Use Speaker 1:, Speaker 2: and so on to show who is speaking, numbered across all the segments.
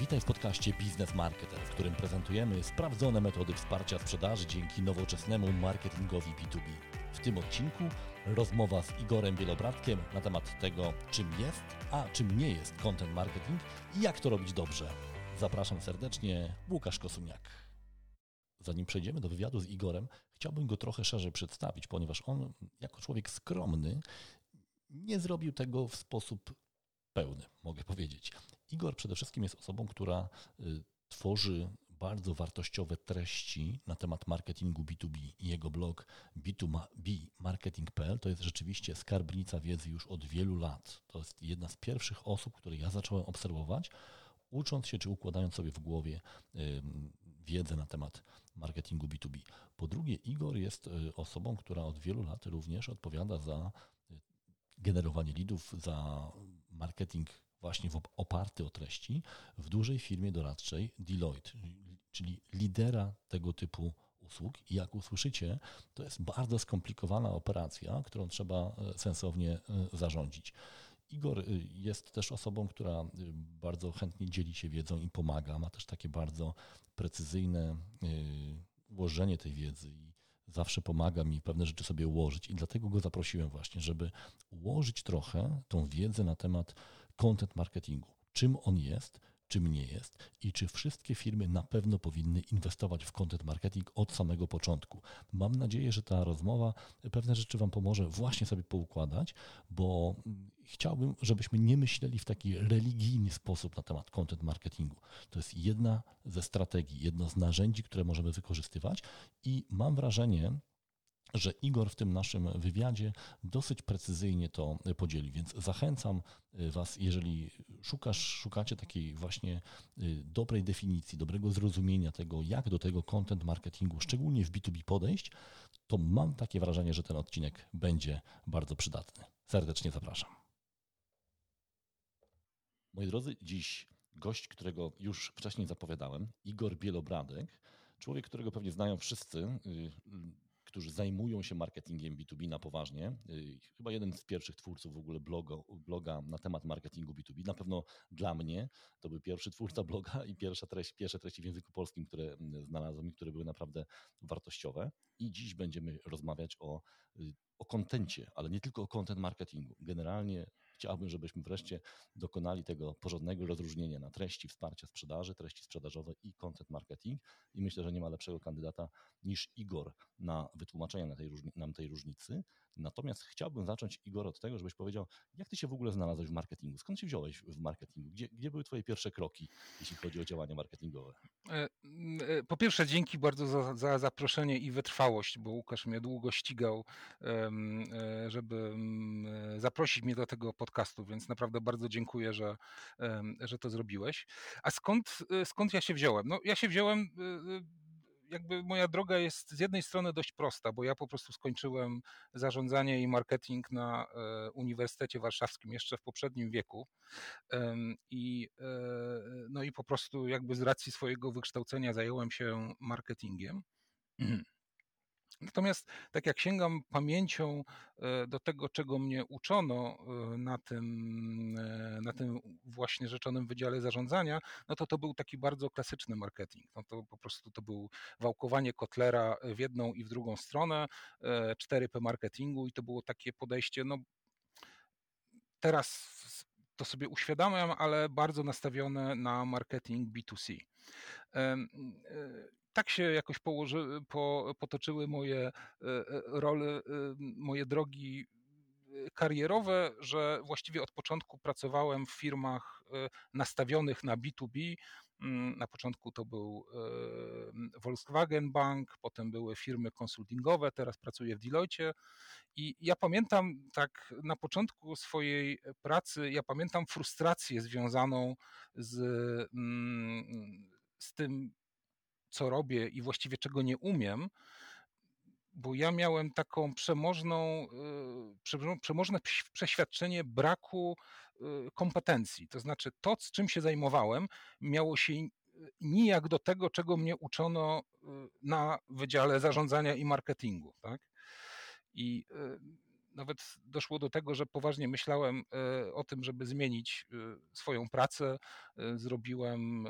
Speaker 1: Witaj w podcaście Biznes Marketer, w którym prezentujemy sprawdzone metody wsparcia sprzedaży dzięki nowoczesnemu marketingowi B2B. W tym odcinku rozmowa z Igorem Wielobratkiem na temat tego, czym jest, a czym nie jest content marketing i jak to robić dobrze. Zapraszam serdecznie, Łukasz Kosuniak. Zanim przejdziemy do wywiadu z Igorem, chciałbym go trochę szerzej przedstawić, ponieważ on, jako człowiek skromny, nie zrobił tego w sposób pełny, mogę powiedzieć. Igor przede wszystkim jest osobą, która y, tworzy bardzo wartościowe treści na temat marketingu B2B i jego blog B2B marketing.pl to jest rzeczywiście skarbnica wiedzy już od wielu lat. To jest jedna z pierwszych osób, które ja zacząłem obserwować, ucząc się czy układając sobie w głowie wiedzę na temat marketingu B2B. Po drugie, Igor jest y, osobą, która od wielu lat również odpowiada za y, generowanie lidów, za marketing właśnie oparty o treści w dużej firmie doradczej Deloitte, czyli lidera tego typu usług. I jak usłyszycie, to jest bardzo skomplikowana operacja, którą trzeba e, sensownie e, zarządzić. Igor e, jest też osobą, która bardzo chętnie dzieli się wiedzą i pomaga. Ma też takie bardzo precyzyjne ułożenie tej wiedzy zawsze pomaga mi pewne rzeczy sobie ułożyć. I dlatego go zaprosiłem właśnie, żeby ułożyć trochę tą wiedzę na temat content marketingu. Czym on jest, czym nie jest i czy wszystkie firmy na pewno powinny inwestować w content marketing od samego początku. Mam nadzieję, że ta rozmowa pewne rzeczy Wam pomoże właśnie sobie poukładać, bo chciałbym, żebyśmy nie myśleli w taki religijny sposób na temat content marketingu. To jest jedna ze strategii, jedno z narzędzi, które możemy wykorzystywać i mam wrażenie, że Igor w tym naszym wywiadzie dosyć precyzyjnie to podzieli, więc zachęcam y, Was, jeżeli szukasz, szukacie takiej właśnie y, dobrej definicji, dobrego zrozumienia tego, jak do tego content marketingu, szczególnie w B2B podejść, to mam takie wrażenie, że ten odcinek będzie bardzo przydatny. Serdecznie zapraszam. Moi drodzy, dziś gość, którego już wcześniej zapowiadałem, Igor Bielobradek, człowiek, którego pewnie znają wszyscy, y, którzy zajmują się marketingiem B2B na poważnie. Y, chyba jeden z pierwszych twórców w ogóle bloga, bloga na temat marketingu B2B. Na pewno dla mnie to był pierwszy twórca bloga i pierwsza treść, pierwsze treści w języku polskim, które znalazłem i które były naprawdę wartościowe. I dziś będziemy rozmawiać o, y, o kontencie, ale nie tylko o content marketingu. Generalnie chciałbym, żebyśmy wreszcie dokonali tego porządnego rozróżnienia na treści wsparcia sprzedaży, treści sprzedażowe i content marketing. I myślę, że nie ma lepszego kandydata niż Igor na wytłumaczenie nam tej różnicy. Natomiast chciałbym zacząć, Igor, od tego, żebyś powiedział, jak ty się w ogóle znalazłeś w marketingu? Skąd się wziąłeś w marketingu? Gdzie, gdzie były twoje pierwsze kroki, jeśli chodzi o działania marketingowe?
Speaker 2: E, e, po pierwsze, dzięki bardzo za, za zaproszenie i wytrwałość, bo Łukasz mnie długo ścigał, e, żeby zaprosić mnie do tego podcastu, więc naprawdę bardzo dziękuję, że, że to zrobiłeś. A skąd, skąd ja się wziąłem? No, ja się wziąłem jakby moja droga jest z jednej strony dość prosta, bo ja po prostu skończyłem zarządzanie i marketing na e, Uniwersytecie Warszawskim jeszcze w poprzednim wieku. I, e, no i po prostu jakby z racji swojego wykształcenia zająłem się marketingiem. Natomiast tak jak sięgam pamięcią e, do tego, czego mnie uczono e, na tym, e, na tym właśnie rzeczonym Wydziale Zarządzania, no to to był taki bardzo klasyczny marketing. No to po prostu to był wałkowanie kotlera w jedną i w drugą stronę, 4P marketingu i to było takie podejście, no teraz to sobie uświadamiam, ale bardzo nastawione na marketing B2C tak się jakoś położy, po, potoczyły moje e, e, role, e, moje drogi karierowe, że właściwie od początku pracowałem w firmach nastawionych na B2B. Mm, na początku to był Volkswagen Bank, potem były firmy konsultingowe, teraz pracuję w Deloitte i ja pamiętam tak na początku swojej pracy, ja pamiętam frustrację związaną z, mm, z tym co robię i właściwie czego nie umiem, bo ja miałem taką przemożną, y, przemożne przeświadczenie braku y, kompetencji. To znaczy, to, z czym się zajmowałem, miało się nijak do tego, czego mnie uczono y, na Wydziale Zarządzania i Marketingu. Tak? I nawet doszło do tego, że poważnie myślałem o tym, żeby zmienić swoją pracę. Zrobiłem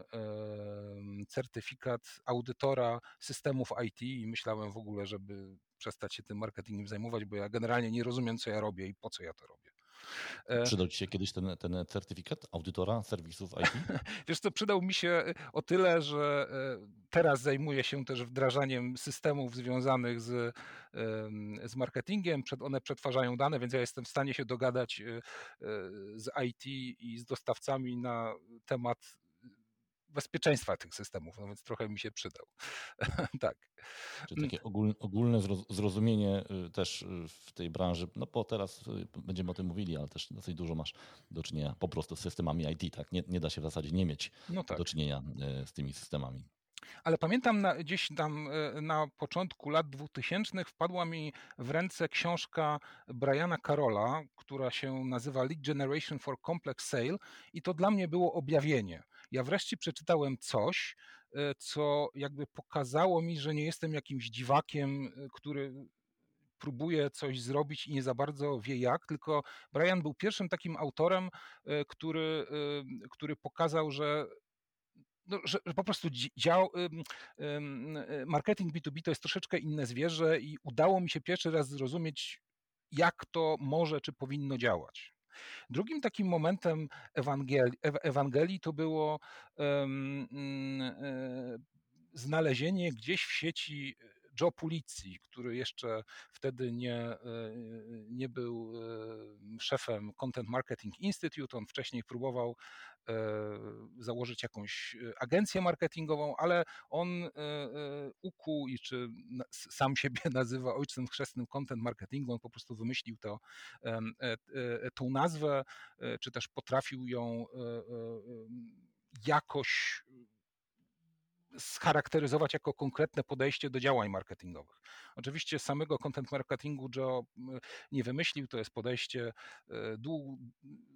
Speaker 2: certyfikat audytora systemów IT i myślałem w ogóle, żeby przestać się tym marketingiem zajmować, bo ja generalnie nie rozumiem, co ja robię i po co ja to robię.
Speaker 1: E, przydał Ci się kiedyś ten, ten certyfikat audytora serwisów IT?
Speaker 2: Wiesz co, przydał mi się o tyle, że e, teraz zajmuję się też wdrażaniem systemów związanych z, z marketingiem. One przetwarzają dane, więc ja jestem w stanie się dogadać e, z IT i z dostawcami na temat bezpieczeństwa tych systemów, no więc trochę mi się przydał. tak.
Speaker 1: Czyli takie ogólne zrozumienie y, też y, w tej branży, no bo teraz y, będziemy o tym mówili, ale też dosyć dużo masz do czynienia po prostu z systemami IT, tak? Nie, nie da się w zasadzie nie mieć no tak. do czynienia z tymi systemami.
Speaker 2: Ale pamiętam na, gdzieś tam na początku lat 2000 wpadła mi w ręce książka Briana Carola, która się nazywa Lead Generation for Complex Sale i to dla mnie było objawienie. Ja wreszcie przeczytałem coś, e, co jakby pokazało mi, że nie jestem jakimś dziwakiem, e, który próbuje coś zrobić i nie za bardzo wie jak, tylko Brian był pierwszym takim autorem, e, który, który pokazał, że no, że, że, po prostu dział, marketing B2B to jest troszeczkę inne zwierzę i udało mi się pierwszy raz zrozumieć, jak to może czy powinno działać. Drugim takim momentem Ewangelii, Ewangelii to było um, znalezienie gdzieś w sieci Joe Pulicji, który jeszcze wtedy nie, e, nie był szefem Content Marketing Institute. On wcześniej próbował E, założyć jakąś e, agencję marketingową, ale on e, ukuł i czy sam siebie nazywa ojcem chrzestnym content marketingu, on po prostu wymyślił to, tą nazwę, czy też potrafił ją jakoś scharakteryzować jako konkretne podejście do działań marketingowych. Oczywiście samego content marketingu Joe nie wymyślił, to jest podejście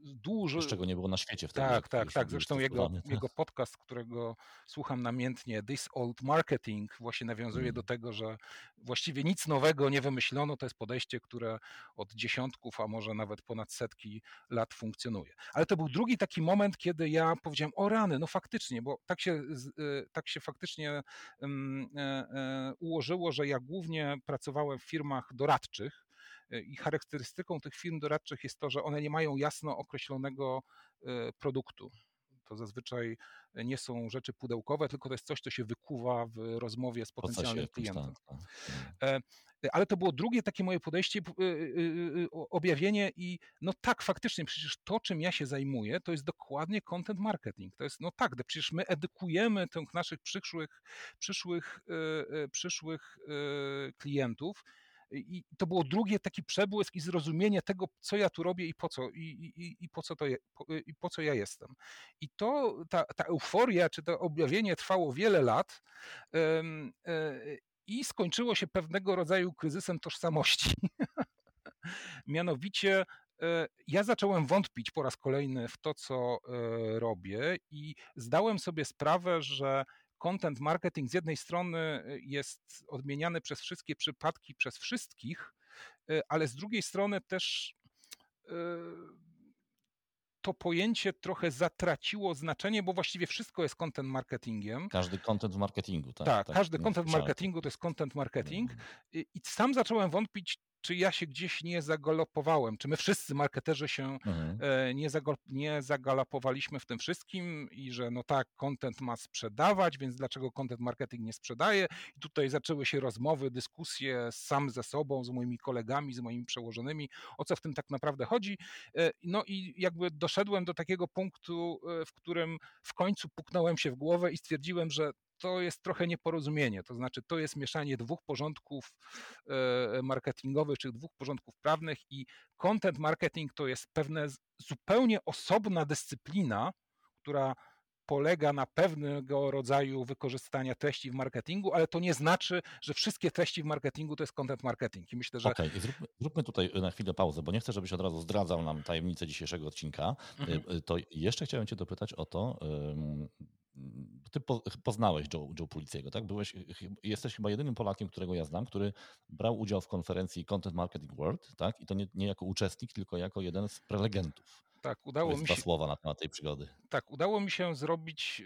Speaker 1: duże. Czego nie było na świecie wtedy.
Speaker 2: Tak, tak, tak. Zresztą jego, jego podcast, którego słucham namiętnie, This Old Marketing, właśnie nawiązuje do tego, że właściwie nic nowego nie wymyślono, to jest podejście, które od dziesiątków, a może nawet ponad setki lat funkcjonuje. Ale to był drugi taki moment, kiedy ja powiedziałem, o rany, no faktycznie, bo tak się, y, tak się faktycznie e, e, ułożyło, że ja głównie pracowałem w firmach doradczych e, i charakterystyką tych firm doradczych jest to, że one nie mają jasno określonego produktu. To zazwyczaj nie są rzeczy pudełkowe, tylko to jest coś, co się wykuwa w rozmowie z potencjalnym klientem. Tak, tak. Ale to było drugie takie moje podejście, y, objawienie i no tak, faktycznie, przecież to, czym ja się zajmuję, to jest dokładnie content marketing. To jest, no tak, przecież my edukujemy tych naszych przyszłych, przyszłych, przyszłych klientów, i to było drugie taki przebłysk i zrozumienie tego, co ja tu robię i po co, i, i, i po, co to je, po, i po co ja jestem. I to, ta, ta euforia, czy to objawienie trwało wiele lat um, i skończyło się pewnego rodzaju kryzysem tożsamości. Mianowicie e, ja zacząłem wątpić po raz kolejny w to, co e, robię, i zdałem sobie sprawę, że content marketing z jednej strony jest odmieniany przez wszystkie przypadki, przez wszystkich, ale z drugiej strony też to pojęcie trochę zatraciło znaczenie, bo właściwie wszystko jest content marketingiem.
Speaker 1: Każdy content w marketingu, tak?
Speaker 2: Tak, tak każdy content w marketingu to jest content marketing. Mhm. I sam zacząłem wątpić, czy ja się gdzieś nie zagalopowałem, czy my wszyscy marketerzy się mhm. E, nie, nie zagalopowaliśmy w tym wszystkim i że no tak, content ma sprzedawać, więc dlaczego content marketing nie sprzedaje? I tutaj zaczęły się rozmowy, dyskusje sam ze sobą, z moimi kolegami, z moimi przełożonymi, o co w tym tak naprawdę chodzi. E, no i jakby doszedłem do takiego punktu, e, w którym w końcu puknąłem się w głowę i stwierdziłem, że to jest trochę nieporozumienie. To znaczy, to jest mieszanie dwóch porządków e, marketingowych, czy dwóch porządków prawnych, i content marketing to jest pewna zupełnie osobna dyscyplina, która polega na pewnego rodzaju wykorzystania treści w marketingu, ale to nie znaczy, że wszystkie treści w marketingu to jest content marketing. I myślę, że.
Speaker 1: Okej, okay. zróbmy, zróbmy, tutaj na chwilę pauzę, bo nie chcę, żebyś od razu zdradzał nam tajemnicę dzisiejszego odcinka. Mhm. E, to jeszcze chciałem Cię dopytać o to, ty poznałeś Joe, Joe tak? Byłeś, jesteś chyba jedynym Polakiem, którego ja znam, który brał udział w konferencji Content Marketing World, tak? I to nie, nie jako uczestnik, tylko jako jeden z prelegentów.
Speaker 2: Tak, udało mi się.
Speaker 1: słowa na temat tej przygody.
Speaker 2: Tak, udało mi się zrobić,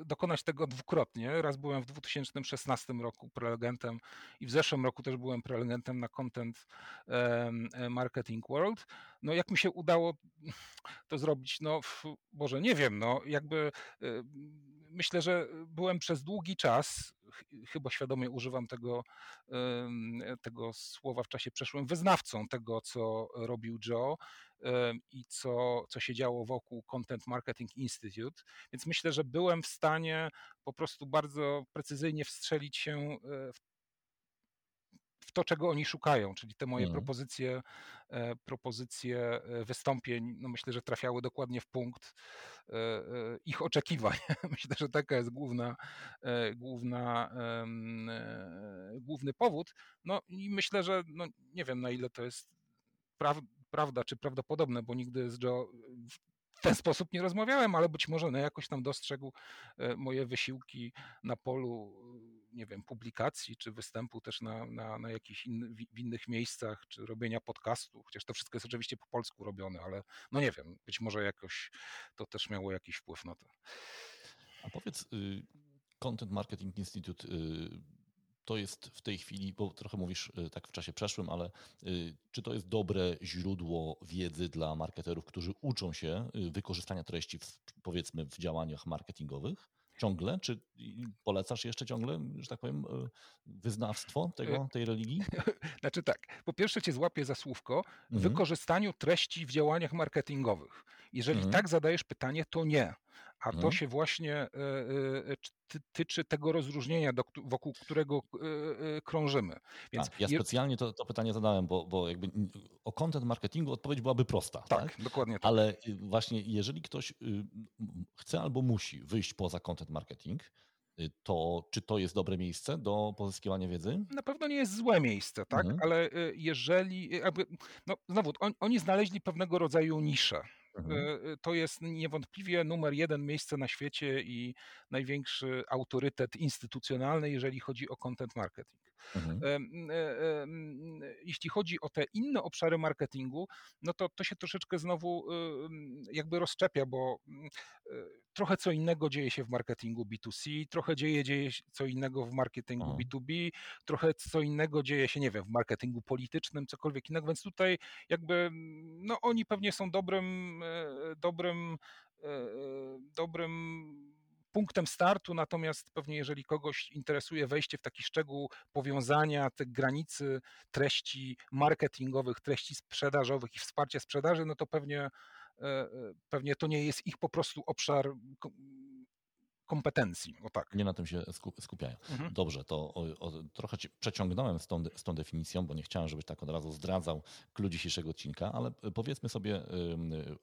Speaker 2: e, dokonać tego dwukrotnie. Raz byłem w 2016 roku prelegentem i w zeszłym roku też byłem prelegentem na Content Marketing World. No jak mi się udało to zrobić? No, Boże, nie wiem, no jakby e, myślę, że byłem przez długi czas, chyba świadomie używam tego, tego słowa w czasie przeszłym, wyznawcą tego, co robił Joe i co, co się działo wokół Content Marketing Institute. Więc myślę, że byłem w stanie po prostu bardzo precyzyjnie wstrzelić się e, w w to, czego oni szukają, czyli te moje mhm. propozycje, e, propozycje e, wystąpień, no myślę, że trafiały dokładnie w punkt e, ich oczekiwań. Myślę, że taka jest główna, główna, główny powód. No i myślę, że no, nie wiem na ile to jest prawda czy prawdopodobne, bo nigdy z Joe w ten sposób nie rozmawiałem, ale być może no, jakoś tam dostrzegł moje wysiłki na polu nie wiem, publikacji, czy występu też na, na, na jakichś in, w innych miejscach, czy robienia podcastu, chociaż to wszystko jest oczywiście po polsku robione, ale no nie wiem, być może jakoś to też miało jakiś wpływ na to.
Speaker 1: A powiedz, y, Content Marketing Institute y, to jest w tej chwili, bo trochę mówisz y, tak w czasie przeszłym, ale czy to jest dobre źródło wiedzy dla marketerów, którzy uczą się wykorzystania treści w, powiedzmy w działaniach marketingowych? Ciągle? Czy polecasz jeszcze ciągle, że tak powiem, e, wyznawstwo tego, tej religii?
Speaker 2: Znaczy tak, po pierwsze cię złapię za słówko, mhm. wykorzystaniu treści w działaniach marketingowych. Jeżeli mhm. tak zadajesz pytanie, to nie. A to mhm. się właśnie e, e, tyczy tego rozróżnienia, wokół którego krążymy.
Speaker 1: Więc ja specjalnie to, to, pytanie zadałem, bo, bo jakby o content marketingu odpowiedź byłaby prosta. Tak, tak?
Speaker 2: dokładnie tak.
Speaker 1: Ale y, właśnie jeżeli ktoś y, chce albo musi wyjść poza content marketing, y, to czy to jest dobre miejsce do pozyskiwania wiedzy?
Speaker 2: Na pewno nie jest złe miejsce, tak? Mhm. Ale jeżeli, jakby, no znowu, on, oni znaleźli pewnego rodzaju niszę. Mhm. E, e, to jest niewątpliwie numer jeden miejsce na świecie i największy autorytet instytucjonalny, jeżeli chodzi o content marketing. Mhm. E, jeśli chodzi o te inne obszary marketingu, no to to się troszeczkę znowu jakby rozczepia, bo trochę co innego dzieje się w marketingu B2C, trochę dzieje, dzieje się co innego w marketingu Aha. B2B, trochę co innego dzieje się, nie wiem, w marketingu politycznym, cokolwiek innego, więc tutaj jakby, no oni pewnie są dobrym, dobrym, dobrym punktem startu, natomiast pewnie jeżeli kogoś interesuje wejście w taki szczegół powiązania tych granicy treści marketingowych, treści sprzedażowych i wsparcia sprzedaży, no to pewnie, e, e, pewnie to nie jest ich po prostu obszar kompetencji. O tak.
Speaker 1: Nie na tym się skupiają. Mhm. Dobrze, to o, o, trochę cię przeciągnąłem z tą, z tą definicją, bo nie chciałem, żebyś tak od razu zdradzał klucz dzisiejszego odcinka, ale powiedzmy sobie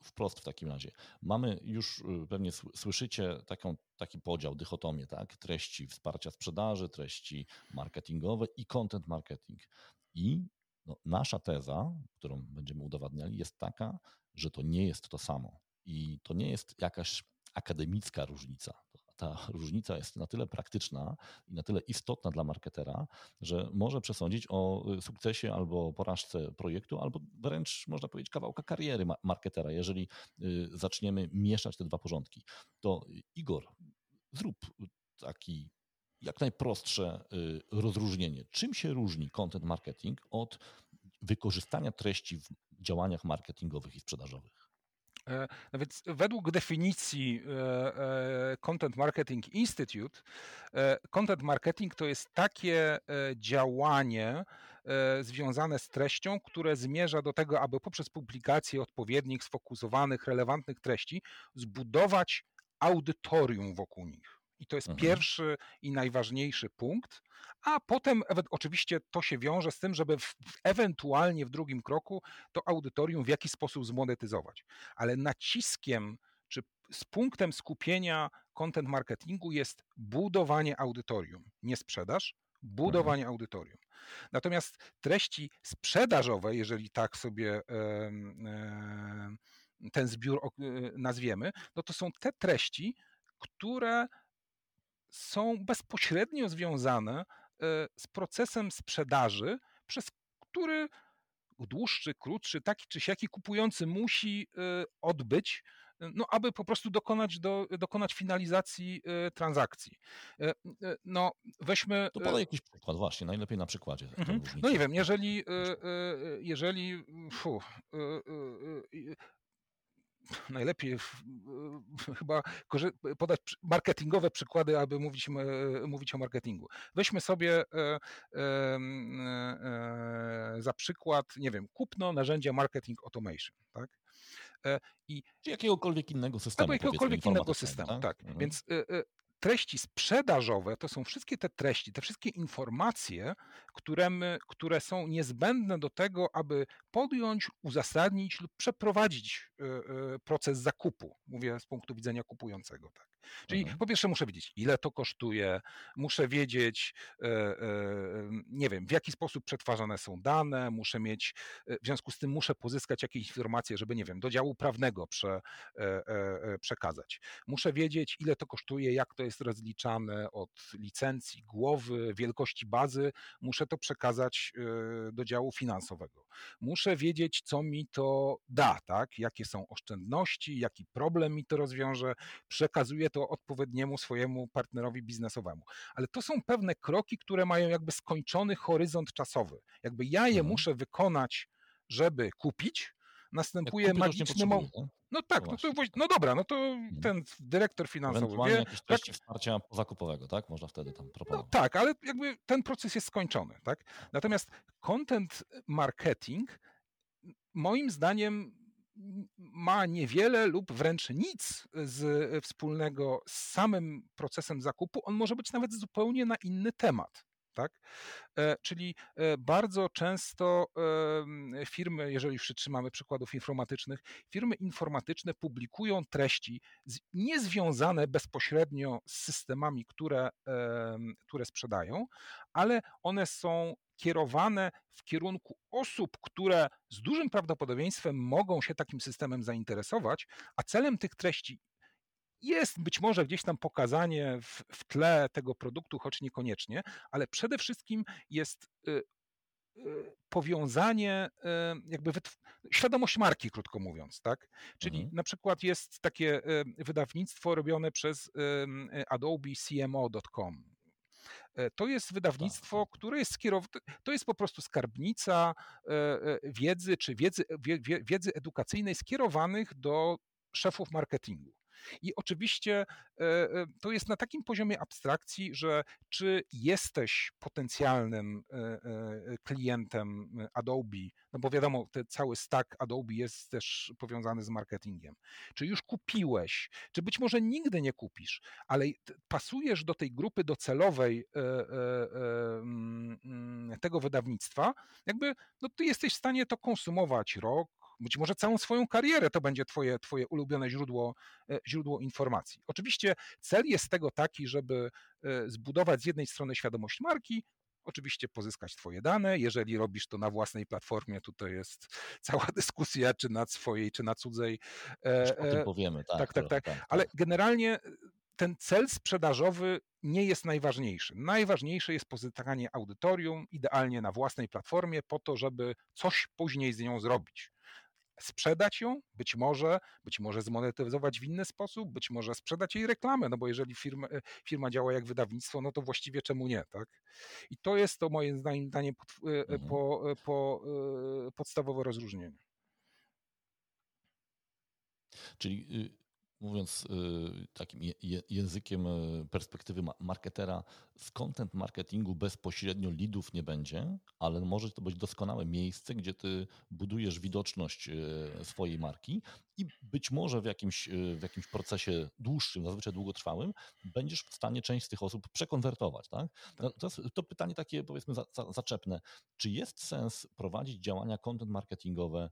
Speaker 1: wprost w takim razie. Mamy już, y, pewnie słyszycie taką, taki podział, dychotomię, tak? Treści wsparcia sprzedaży, treści marketingowe i content marketing. I no, nasza teza, którą będziemy udowadniali, jest taka, że to nie jest to samo. I to nie jest jakaś akademicka różnica ta różnica jest na tyle praktyczna i na tyle istotna dla marketera, że może przesądzić o y, sukcesie albo porażce projektu, albo wręcz można powiedzieć kawałka kariery marketera, jeżeli y, zaczniemy mieszać te dwa porządki. To Igor, zrób taki jak najprostsze y, rozróżnienie. Czym się różni content marketing od wykorzystania treści w działaniach marketingowych i sprzedażowych?
Speaker 2: E, no więc według definicji e, e, Content Marketing Institute, content marketing to jest takie działanie związane z treścią, które zmierza do tego, aby poprzez publikację odpowiednich, sfokusowanych, relevantnych treści zbudować audytorium wokół nich. I to jest mhm. pierwszy i najważniejszy punkt. A potem oczywiście to się wiąże z tym, żeby w, ewentualnie w drugim kroku to audytorium w jakiś sposób zmonetyzować. Ale naciskiem czy z punktem skupienia content marketingu jest budowanie audytorium, nie sprzedaż, budowanie mhm. audytorium. Natomiast treści sprzedażowe, jeżeli tak sobie ten zbiór e, nazwiemy, no to są te treści, które są bezpośrednio związane z procesem sprzedaży, przez który dłuższy, krótszy, taki czy siaki kupujący musi odbyć, no, aby po prostu dokonać, do, dokonać finalizacji transakcji. No, weźmy.
Speaker 1: To podaj jakiś przykład, właśnie, najlepiej na przykładzie.
Speaker 2: Mhm. No nie wiem, jeżeli, jeżeli fu, najlepiej chyba podać marketingowe przykłady, aby mówić, mówić o marketingu. Weźmy sobie e, e, za przykład, nie wiem, kupno narzędzia marketing automation, tak?
Speaker 1: E, I, Czy jakiegokolwiek innego systemu.
Speaker 2: Albo jakiegokolwiek innego systemu, tak. tak. Mhm. Więc treści sprzedażowe to są wszystkie te treści, te wszystkie informacje, które, my, które są niezbędne do tego, aby podjąć, uzasadnić lub przeprowadzić e, e, proces zakupu. Mówię z punktu widzenia kupującego. Tak. Czyli mhm. po pierwsze muszę wiedzieć, ile to kosztuje, muszę wiedzieć, e, nie wiem, w jaki sposób przetwarzane są dane, muszę mieć, w związku z tym muszę pozyskać jakieś informacje, żeby, nie wiem, do działu prawnego prze, przekazać. Muszę wiedzieć, ile to kosztuje, jak to jest rozliczane od licencji, głowy, wielkości bazy, muszę to przekazać do działu finansowego. Muszę wiedzieć, co mi to da, tak? jakie są oszczędności, jaki problem mi to rozwiąże, przekazuję to odpowiedniemu swojemu partnerowi biznesowemu. Ale to są pewne kroki, które mają jakby skończony horyzont czasowy. Jakby ja je mhm. muszę wykonać, żeby kupić, następuje magiczny moment. No tak, no, to, no dobra, no to mhm. ten dyrektor finansowy wie.
Speaker 1: jakieś tak, wsparcia zakupowego, tak? Można wtedy tam proponować.
Speaker 2: No tak, ale jakby ten proces jest skończony, tak? Natomiast content marketing moim zdaniem ma niewiele lub wręcz nic z, wspólnego z samym procesem zakupu. On może być nawet zupełnie na inny temat. Tak? E, czyli e, bardzo często firmy, jeżeli już trzymamy przykładów informatycznych, firmy informatyczne publikują treści niezwiązane bezpośrednio z systemami, które, które sprzedają, ale one są kierowane w kierunku osób, które z dużym prawdopodobieństwem mogą się takim systemem zainteresować, a celem tych treści jest być może gdzieś tam pokazanie w, w tle tego produktu, choć niekoniecznie, ale przede wszystkim jest y, y, powiązanie, y, jakby świadomość marki, krótko mówiąc, tak? Czyli mhm. na przykład jest takie wydawnictwo robione przez Adobe CMO.com. E, to jest wydawnictwo, tak. które jest skierowane, to jest po prostu skarbnica e, e, wiedzy czy wiedzy, wiedzy edukacyjnej skierowanych do szefów marketingu. I oczywiście e, e, to jest na takim poziomie abstrakcji, że czy jesteś potencjalnym e, klientem Adobe, no bo wiadomo, ten cały stack Adobe jest też powiązany z marketingiem. Czy już kupiłeś, czy być może nigdy nie kupisz, ale pasujesz do tej grupy docelowej mm, tego wydawnictwa, jakby no ty jesteś w stanie to konsumować rok, być może całą swoją karierę to będzie twoje, twoje ulubione źródło, e, źródło informacji. Oczywiście cel jest tego taki, żeby e, zbudować z jednej strony świadomość marki, oczywiście pozyskać Twoje dane. Jeżeli robisz to na własnej platformie, tutaj jest cała dyskusja, czy na swojej, czy na cudzej.
Speaker 1: E, o tym powiemy, tak.
Speaker 2: Tak, tak, tak. tak Ale tak. generalnie ten cel sprzedażowy nie jest najważniejszy. Najważniejsze jest pozyskanie audytorium, idealnie na własnej platformie, po to, żeby coś później z nią zrobić sprzedać ją, być może, być może zmonetyzować w inny sposób, być może sprzedać jej reklamę, no bo jeżeli firma, e, firma działa jak wydawnictwo, no to właściwie czemu nie, tak? I to jest to moim zdaniem po, e, mhm. po, e, po, podstawowe rozróżnienie.
Speaker 1: Czyli y, mówiąc y, takim językiem y, perspektywy marketera, z content marketingu bezpośrednio lidów nie będzie, ale może to być doskonałe miejsce, gdzie ty budujesz widoczność y, swojej marki i być może w jakimś, w jakimś procesie dłuższym, zazwyczaj długotrwałym, będziesz w stanie część z tych osób przekonwertować. Tak? No, to, to pytanie takie powiedzmy za, za, zaczepne. Czy jest sens prowadzić działania content marketingowe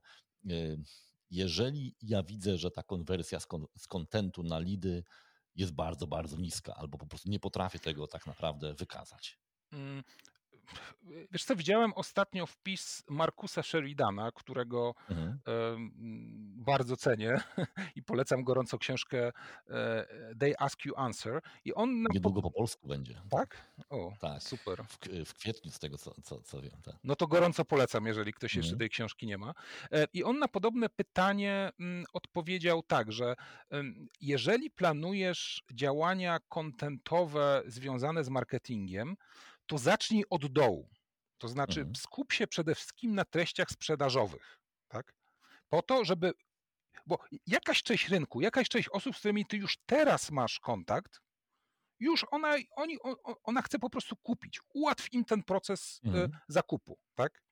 Speaker 1: jeżeli ja widzę, że ta konwersja z, kontentu na lidy jest bardzo, bardzo niska, albo po prostu nie potrafię tego tak naprawdę wykazać.
Speaker 2: Wiesz co, widziałem ostatnio wpis Markusa Sheridana, którego
Speaker 1: Mhm.
Speaker 2: bardzo cenię i polecam gorąco książkę e, They Ask You Answer. I on na po-
Speaker 1: Niedługo po polsku będzie.
Speaker 2: Tak? O,
Speaker 1: Tak.
Speaker 2: super.
Speaker 1: W, w kwietniu z tego co, co, co wiem. Tak.
Speaker 2: No to gorąco polecam, jeżeli ktoś jeszcze
Speaker 1: Mhm.
Speaker 2: tej książki nie ma. E, I on na podobne pytanie mm, odpowiedział tak, że jeżeli planujesz działania kontentowe związane z marketingiem, to zacznij od dołu. To znaczy
Speaker 1: Mhm.
Speaker 2: skup się przede wszystkim na treściach sprzedażowych, tak? Po to, żeby bo jakaś część rynku, jakaś część osób, z którymi ty już teraz masz kontakt, już ona, oni, ona chce po prostu kupić. Ułatw im ten proces e,
Speaker 1: Mhm.
Speaker 2: zakupu, tak?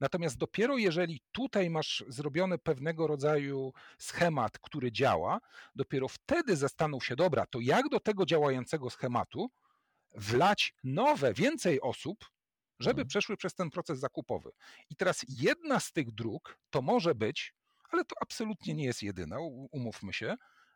Speaker 2: Natomiast dopiero jeżeli tutaj masz zrobiony pewnego rodzaju schemat, który działa, dopiero wtedy zastanów się, dobra, to jak do tego działającego schematu wlać nowe, więcej osób, żeby
Speaker 1: Mhm.
Speaker 2: przeszły przez ten proces zakupowy. I teraz jedna z tych dróg to może być, ale to absolutnie nie jest jedyna, umówmy się,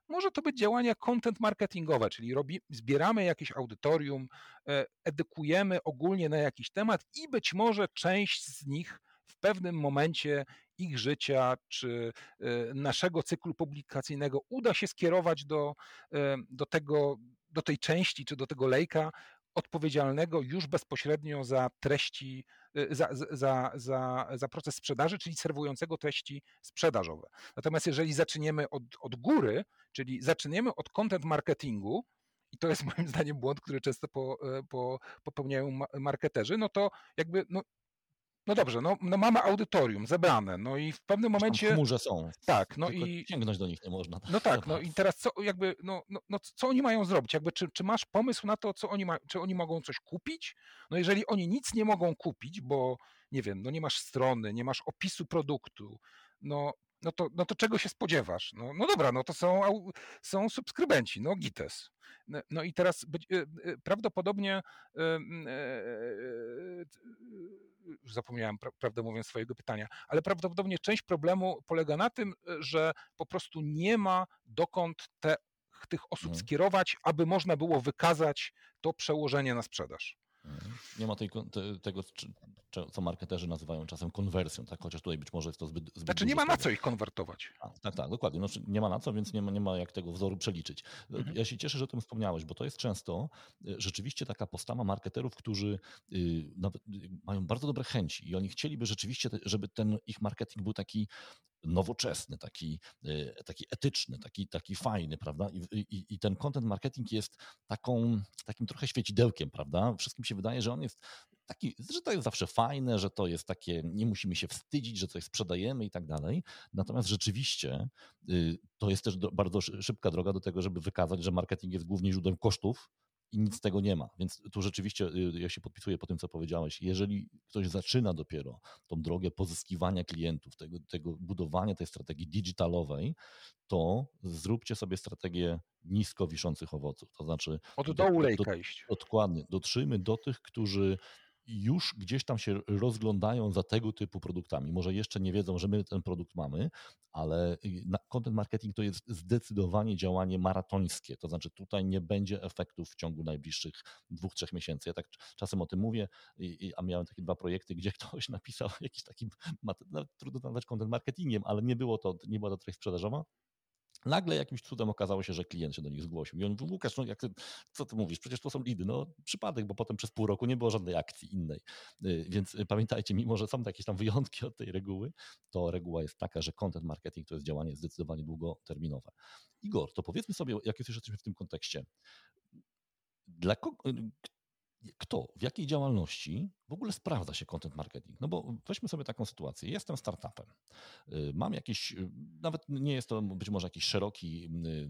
Speaker 2: może to być działania content marketingowe, czyli robi, zbieramy jakieś audytorium, e, edukujemy ogólnie na jakiś temat i być może część z nich w pewnym momencie ich życia czy e, naszego cyklu publikacyjnego uda się skierować do, e, do, tego, do tej części czy do tego lejka odpowiedzialnego już bezpośrednio za treści, e, za, za, za, za proces sprzedaży, czyli serwującego treści sprzedażowe. Natomiast jeżeli zaczniemy od, od góry, czyli zaczniemy od content marketingu, i to jest moim zdaniem błąd, który często po, e, po, popełniają ma- marketerzy, no to jakby, no, no dobrze, no, no mamy audytorium zebrane, no i w pewnym momencie,
Speaker 1: chmurze są.
Speaker 2: tak, no
Speaker 1: Tylko
Speaker 2: i
Speaker 1: sięgnąć do nich nie można.
Speaker 2: no tak, no i teraz co jakby, no, no, no co oni mają zrobić? Jakby czy, czy masz pomysł na to, co oni mają, czy oni mogą coś kupić? No jeżeli oni nic nie mogą kupić, bo nie wiem, no nie masz strony, nie masz opisu produktu, no, no, to, no to czego się spodziewasz? No, no dobra, no to są, są subskrybenci, no gites. No, no i teraz być, e, e, prawdopodobnie e, już zapomniałem, pra- prawdę mówiąc, swojego pytania, ale prawdopodobnie część problemu polega na tym, że po prostu nie ma dokąd te, tych osób
Speaker 1: Mhm.
Speaker 2: skierować, aby można było wykazać to przełożenie na sprzedaż.
Speaker 1: Nie ma tej, te, tego, co marketerzy nazywają czasem konwersją, tak? chociaż tutaj być może jest to zbyt, zbyt
Speaker 2: Znaczy nie ma na co ich konwertować.
Speaker 1: A, tak, tak, dokładnie. Znaczy, nie ma na co, więc nie ma, nie ma jak tego wzoru przeliczyć.
Speaker 2: Mhm.
Speaker 1: Ja się cieszę, że o tym wspomniałeś, bo to jest często y, rzeczywiście taka postawa marketerów, którzy y, nawet y, mają bardzo dobre chęci i oni chcieliby rzeczywiście, żeby ten ich marketing był taki nowoczesny, taki, y, taki etyczny, taki, taki fajny, prawda? I, i, I ten content marketing jest taką, takim trochę świecidełkiem, prawda? Wszystkim się wydaje, że on jest taki, że to jest zawsze fajne, że to jest takie, nie musimy się wstydzić, że coś sprzedajemy i tak dalej. Natomiast rzeczywiście y, to jest też bardzo szy- szybka droga do tego, żeby wykazać, że marketing jest głównie źródłem kosztów i nic z tego nie ma. Więc tu rzeczywiście y, ja się podpisuję po tym, co powiedziałeś. Jeżeli ktoś zaczyna dopiero tą drogę pozyskiwania klientów, tego, tego budowania tej strategii digitalowej, to zróbcie sobie strategię nisko wiszących owoców. To znaczy
Speaker 2: Od
Speaker 1: do-
Speaker 2: dołu
Speaker 1: do-
Speaker 2: lejka iść.
Speaker 1: Dokładnie. Dotrzyjmy do tych, którzy już gdzieś tam się rozglądają za tego typu produktami. Może jeszcze nie wiedzą, że my ten produkt mamy, ale y, content marketing to jest zdecydowanie działanie maratońskie. To znaczy tutaj nie będzie efektów w ciągu najbliższych dwóch, trzech miesięcy. Ja tak cz- czasem o tym mówię, a miałem takie dwa projekty, gdzie ktoś napisał jakiś taki, trudno nazwać content marketingiem, ale nie było to, nie była to treść sprzedażowa. Nagle jakimś cudem okazało się, że klient się do nich zgłosił. I on mówi, Łukasz, no jak ty, co ty mówisz? Przecież to są lidy. No przypadek, bo potem przez pół roku nie było żadnej akcji innej. Y, Więc y, pamiętajcie, mimo że są jakieś tam wyjątki od tej reguły, to reguła jest taka, że content marketing to jest działanie zdecydowanie długoterminowe. Igor, to powiedzmy sobie, jak już jesteśmy w tym kontekście, dla kogo, y, kto, w jakiej działalności w ogóle sprawdza się content marketing? No bo weźmy sobie taką sytuację. Jestem startupem. Y, Mam jakiś, y, nawet nie jest to być może jakiś szeroki, y,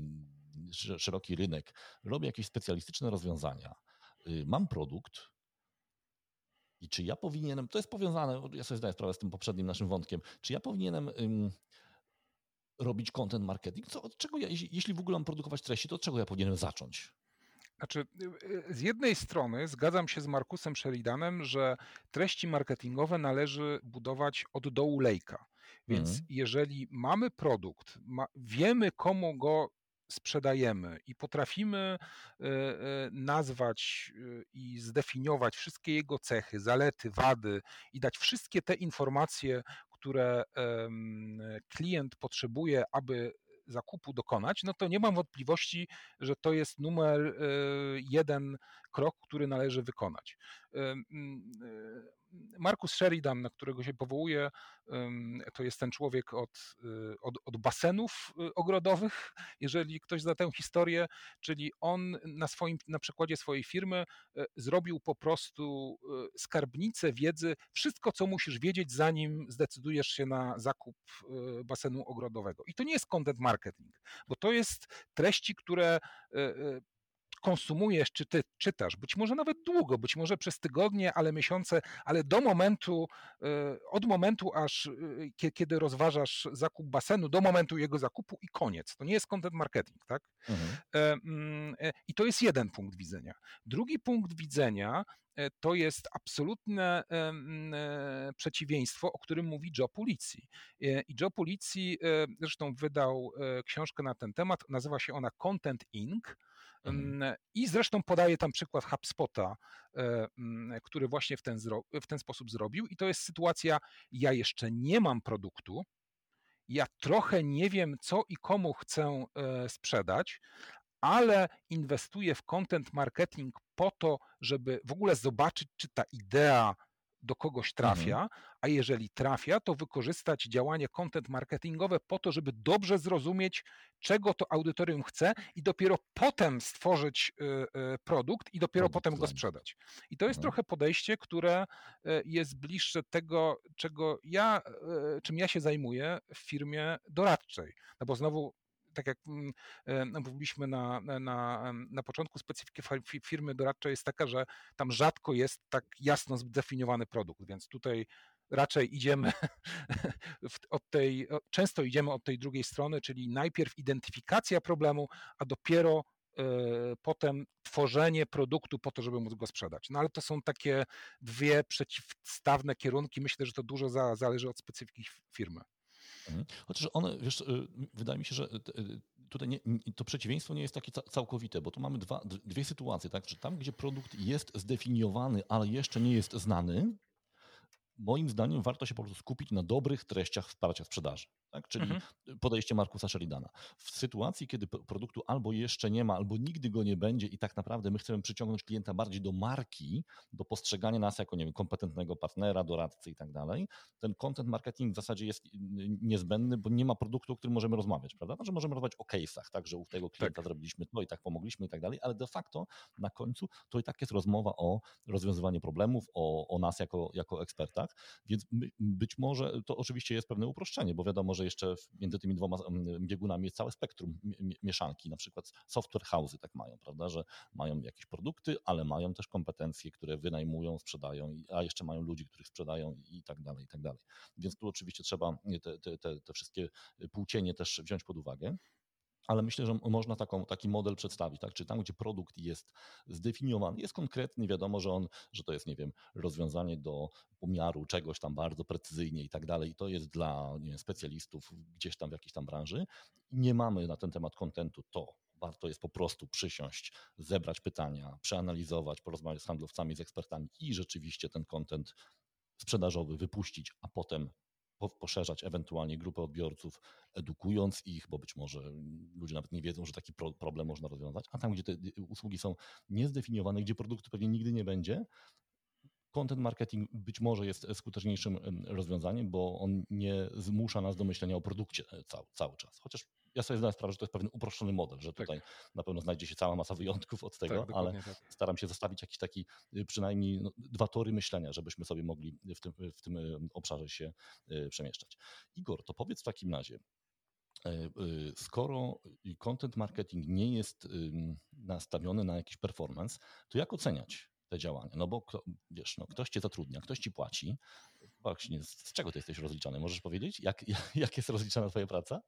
Speaker 1: sz- szeroki rynek. Robię jakieś specjalistyczne rozwiązania. Mam produkt. I czy ja powinienem, to jest powiązane, ja sobie zdaję sprawę z tym poprzednim naszym wątkiem, czy ja powinienem ym, robić content marketing? Co, od czego ja, jeśli w ogóle mam produkować treści, to od czego ja powinienem zacząć?
Speaker 2: Znaczy, y, y, z jednej strony zgadzam się z Markusem Sheridanem, że treści marketingowe należy budować od dołu lejka. Więc
Speaker 1: Mhm.
Speaker 2: jeżeli mamy produkt, ma, wiemy komu go sprzedajemy i potrafimy nazwać i zdefiniować wszystkie jego cechy, zalety, wady i dać wszystkie te informacje, które klient potrzebuje, aby zakupu dokonać, no to nie mam wątpliwości, że to jest numer jeden krok, który należy wykonać. Markus Sheridan, na którego się powołuje, to jest ten człowiek od, y, od, od, basenów y, ogrodowych, jeżeli ktoś zna tę historię, czyli on na, swoim, na przykładzie swojej firmy e, zrobił po prostu skarbnicę wiedzy, wszystko co musisz wiedzieć, zanim zdecydujesz się na zakup basenu ogrodowego. I to nie jest content marketing, bo to jest treści, które konsumujesz, czy ty czytasz, być może nawet długo, być może przez tygodnie, ale miesiące, ale do momentu, e, od momentu aż e, kiedy rozważasz zakup basenu, do momentu jego zakupu i koniec. To nie jest content marketing, tak? Mhm. E, mm, I to jest jeden punkt widzenia. Drugi punkt widzenia to jest absolutne mm, przeciwieństwo, o którym mówi Joe Policji. I Joe Policji zresztą wydał książkę na ten temat, nazywa się ona Content Inc. Mhm. I zresztą podaje tam przykład HubSpota, e, który właśnie w ten, w ten sposób zrobił. I to jest sytuacja, ja jeszcze nie mam produktu, ja trochę nie wiem, co i komu chcę e, sprzedać, ale inwestuję w content marketing po to, żeby w ogóle zobaczyć, czy ta idea do kogoś mhm. trafia, mhm. a jeżeli trafia, to wykorzystać działanie content marketingowe po to, żeby dobrze zrozumieć, czego to audytorium chce i dopiero potem stworzyć y, y, produkt i dopiero produkt potem go sprzedać. I to jest mhm. trochę podejście, które y, jest bliższe tego, czego ja, czym ja się zajmuję w firmie doradczej. No bo znowu tak jak mm, e, mówiliśmy na, na, na początku, specyfika firmy doradczej jest taka, że tam rzadko jest tak jasno zdefiniowany produkt, więc tutaj raczej idziemy od tej, często idziemy od tej drugiej strony, czyli najpierw identyfikacja problemu, a dopiero e, potem tworzenie produktu po to, żeby móc go sprzedać. No ale to są takie dwie przeciwstawne kierunki. Myślę, że to dużo za, zależy od specyfiki firmy.
Speaker 1: Mhm. Chociaż one, wiesz, y, wydaje mi się, że y, y, tutaj nie, to przeciwieństwo nie jest takie całkowite, bo tu mamy dwa, dwie sytuacje, tak? Że tam, gdzie produkt jest zdefiniowany, ale jeszcze nie jest znany, moim zdaniem warto się po prostu skupić na dobrych treściach wsparcia sprzedaży tak? czyli mhm. podejście Markusa Sheridana. W sytuacji, kiedy produktu albo jeszcze nie ma, albo nigdy go nie będzie i tak naprawdę my chcemy przyciągnąć klienta bardziej do marki, do postrzegania nas jako nie wiem, kompetentnego partnera, doradcy i tak dalej, ten content marketing w zasadzie jest niezbędny, bo nie ma produktu, o którym możemy rozmawiać, prawda? Znaczy możemy rozmawiać o case'ach, tak, że u tego klienta tak. zrobiliśmy to i tak pomogliśmy i tak dalej, ale de facto na końcu to i tak jest rozmowa o rozwiązywaniu problemów, o, o nas jako, jako ekspertach, więc być może to oczywiście jest pewne uproszczenie, bo wiadomo, że jeszcze między tymi dwoma mm, biegunami jest całe spektrum mieszanki. Na przykład software house'y tak mają, prawda, że mają jakieś produkty, ale mają też kompetencje, które wynajmują, sprzedają, a jeszcze mają ludzi, których sprzedają i tak dalej, i tak dalej. Więc tu oczywiście trzeba te, te, te, te wszystkie płcienie też wziąć pod uwagę ale myślę, że można taką, taki model przedstawić, tak? Czy tam, gdzie produkt jest zdefiniowany, jest konkretny, wiadomo, że on, że to jest, nie wiem, rozwiązanie do pomiaru czegoś tam bardzo precyzyjnie i tak dalej, i to jest dla wiem, specjalistów gdzieś tam w jakiejś tam branży. Nie mamy na ten temat kontentu, to warto jest po prostu przysiąść, zebrać pytania, przeanalizować, porozmawiać z handlowcami, z ekspertami i rzeczywiście ten kontent sprzedażowy wypuścić, a potem poszerzać ewentualnie grupę odbiorców, edukując ich, bo być może ludzie nawet nie wiedzą, że taki problem można rozwiązać, a tam, gdzie te usługi są niezdefiniowane, gdzie produktu pewnie nigdy nie będzie, content marketing być może jest skuteczniejszym rozwiązaniem, bo on nie zmusza nas do myślenia o produkcie e, cały, cały czas. Chociaż ja sobie zdaję sprawę, że to jest pewien uproszczony model, że tutaj tak. na pewno znajdzie się cała masa wyjątków od tego, tak, ale tak. staram się zostawić jakiś taki y, przynajmniej no, dwa tory myślenia, żebyśmy sobie mogli w tym, w tym y, obszarze się y, przemieszczać. Igor, to powiedz w takim razie, e, skoro content marketing nie jest nastawiony na jakiś performance, to jak oceniać te działania? No bo wiesz, no, ktoś cię zatrudnia, ktoś ci płaci. Właśnie, z czego ty jesteś rozliczany? Możesz powiedzieć, jak, jak jest rozliczana twoja praca?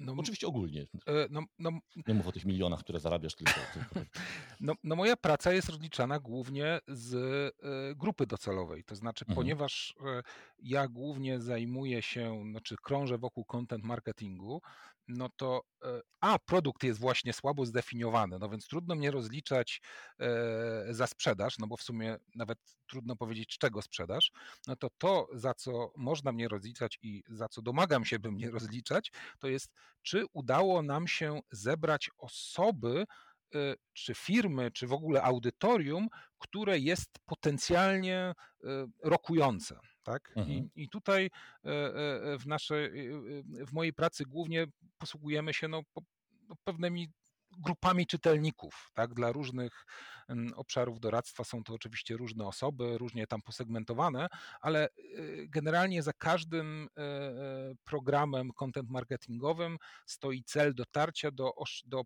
Speaker 1: No, Oczywiście ogólnie. E, no, no, nie mów o tych milionach, które zarabiasz tylko. tylko.
Speaker 2: No, no, moja praca jest rozliczana głównie z e, grupy docelowej. To znaczy, mhm. ponieważ e, ja głównie zajmuję się, znaczy krążę wokół content marketingu, no to e, a produkt jest właśnie słabo zdefiniowany, no więc trudno mnie rozliczać e, za sprzedaż, no bo w sumie nawet trudno powiedzieć, czego sprzedaż, no to to, za co można mnie rozliczać i za co domagam się, by mnie rozliczać, to jest, czy udało nam się zebrać osoby, e, czy firmy, czy w ogóle audytorium, które jest potencjalnie rokujące. Tak? Mhm. I, I tutaj w, naszej, w mojej pracy głównie posługujemy się no, no, pewnymi grupami czytelników, tak? Dla różnych obszarów doradztwa są to oczywiście różne osoby, różnie tam posegmentowane, ale y, generalnie za każdym e, e, programem content marketingowym stoi cel dotarcia do, do,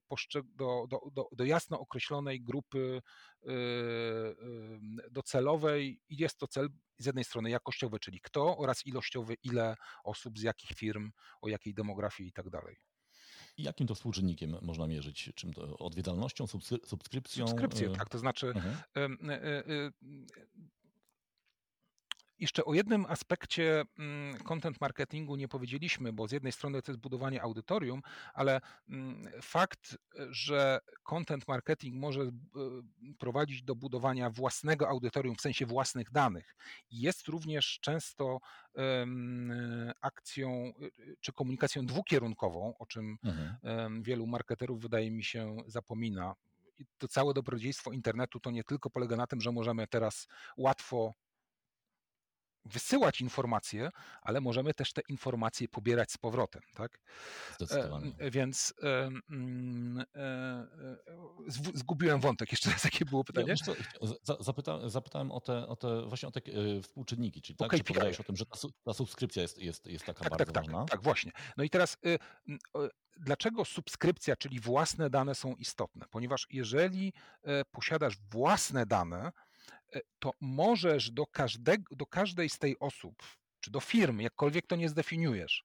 Speaker 2: do, do, do jasno określonej grupy y, docelowej i jest to cel z jednej strony jakościowy, czyli kto oraz ilościowy, ile osób, z jakich firm, o jakiej demografii i tak dalej.
Speaker 1: Jakim to współczynnikiem można mierzyć? Czym to odwiedzalnością, subskrypcją?
Speaker 2: Subskrypcją, tak. To znaczy, mhm. Jeszcze o jednym aspekcie mm, content marketingu nie powiedzieliśmy, bo z jednej strony to jest budowanie audytorium, ale mm, fakt, że content marketing może e, prowadzić do budowania własnego audytorium w sensie własnych danych, jest również często akcją czy komunikacją dwukierunkową, o czym mhm. wielu marketerów wydaje mi się zapomina. I to całe dobrodziejstwo internetu to nie tylko polega na tym, że możemy teraz łatwo wysyłać informacje, ale możemy też te informacje pobierać z powrotem, tak?
Speaker 1: Zdecydowanie.
Speaker 2: E, więc e, mm, e, zgubiłem wątek. Jeszcze raz, jakie było pytanie?
Speaker 1: Ja, zapyta, zapytałem o te, o te, właśnie o te współczynniki, czyli tak, okay, czy o tym, że ta, ta, subskrypcja jest, jest, jest taka tak, bardzo
Speaker 2: tak,
Speaker 1: ważna?
Speaker 2: Tak, tak, właśnie. No i teraz dlaczego subskrypcja, czyli własne dane są istotne? Ponieważ jeżeli posiadasz własne dane, E, to możesz do, każdego, do każdej z tej osób, czy do firmy, jakkolwiek to nie zdefiniujesz,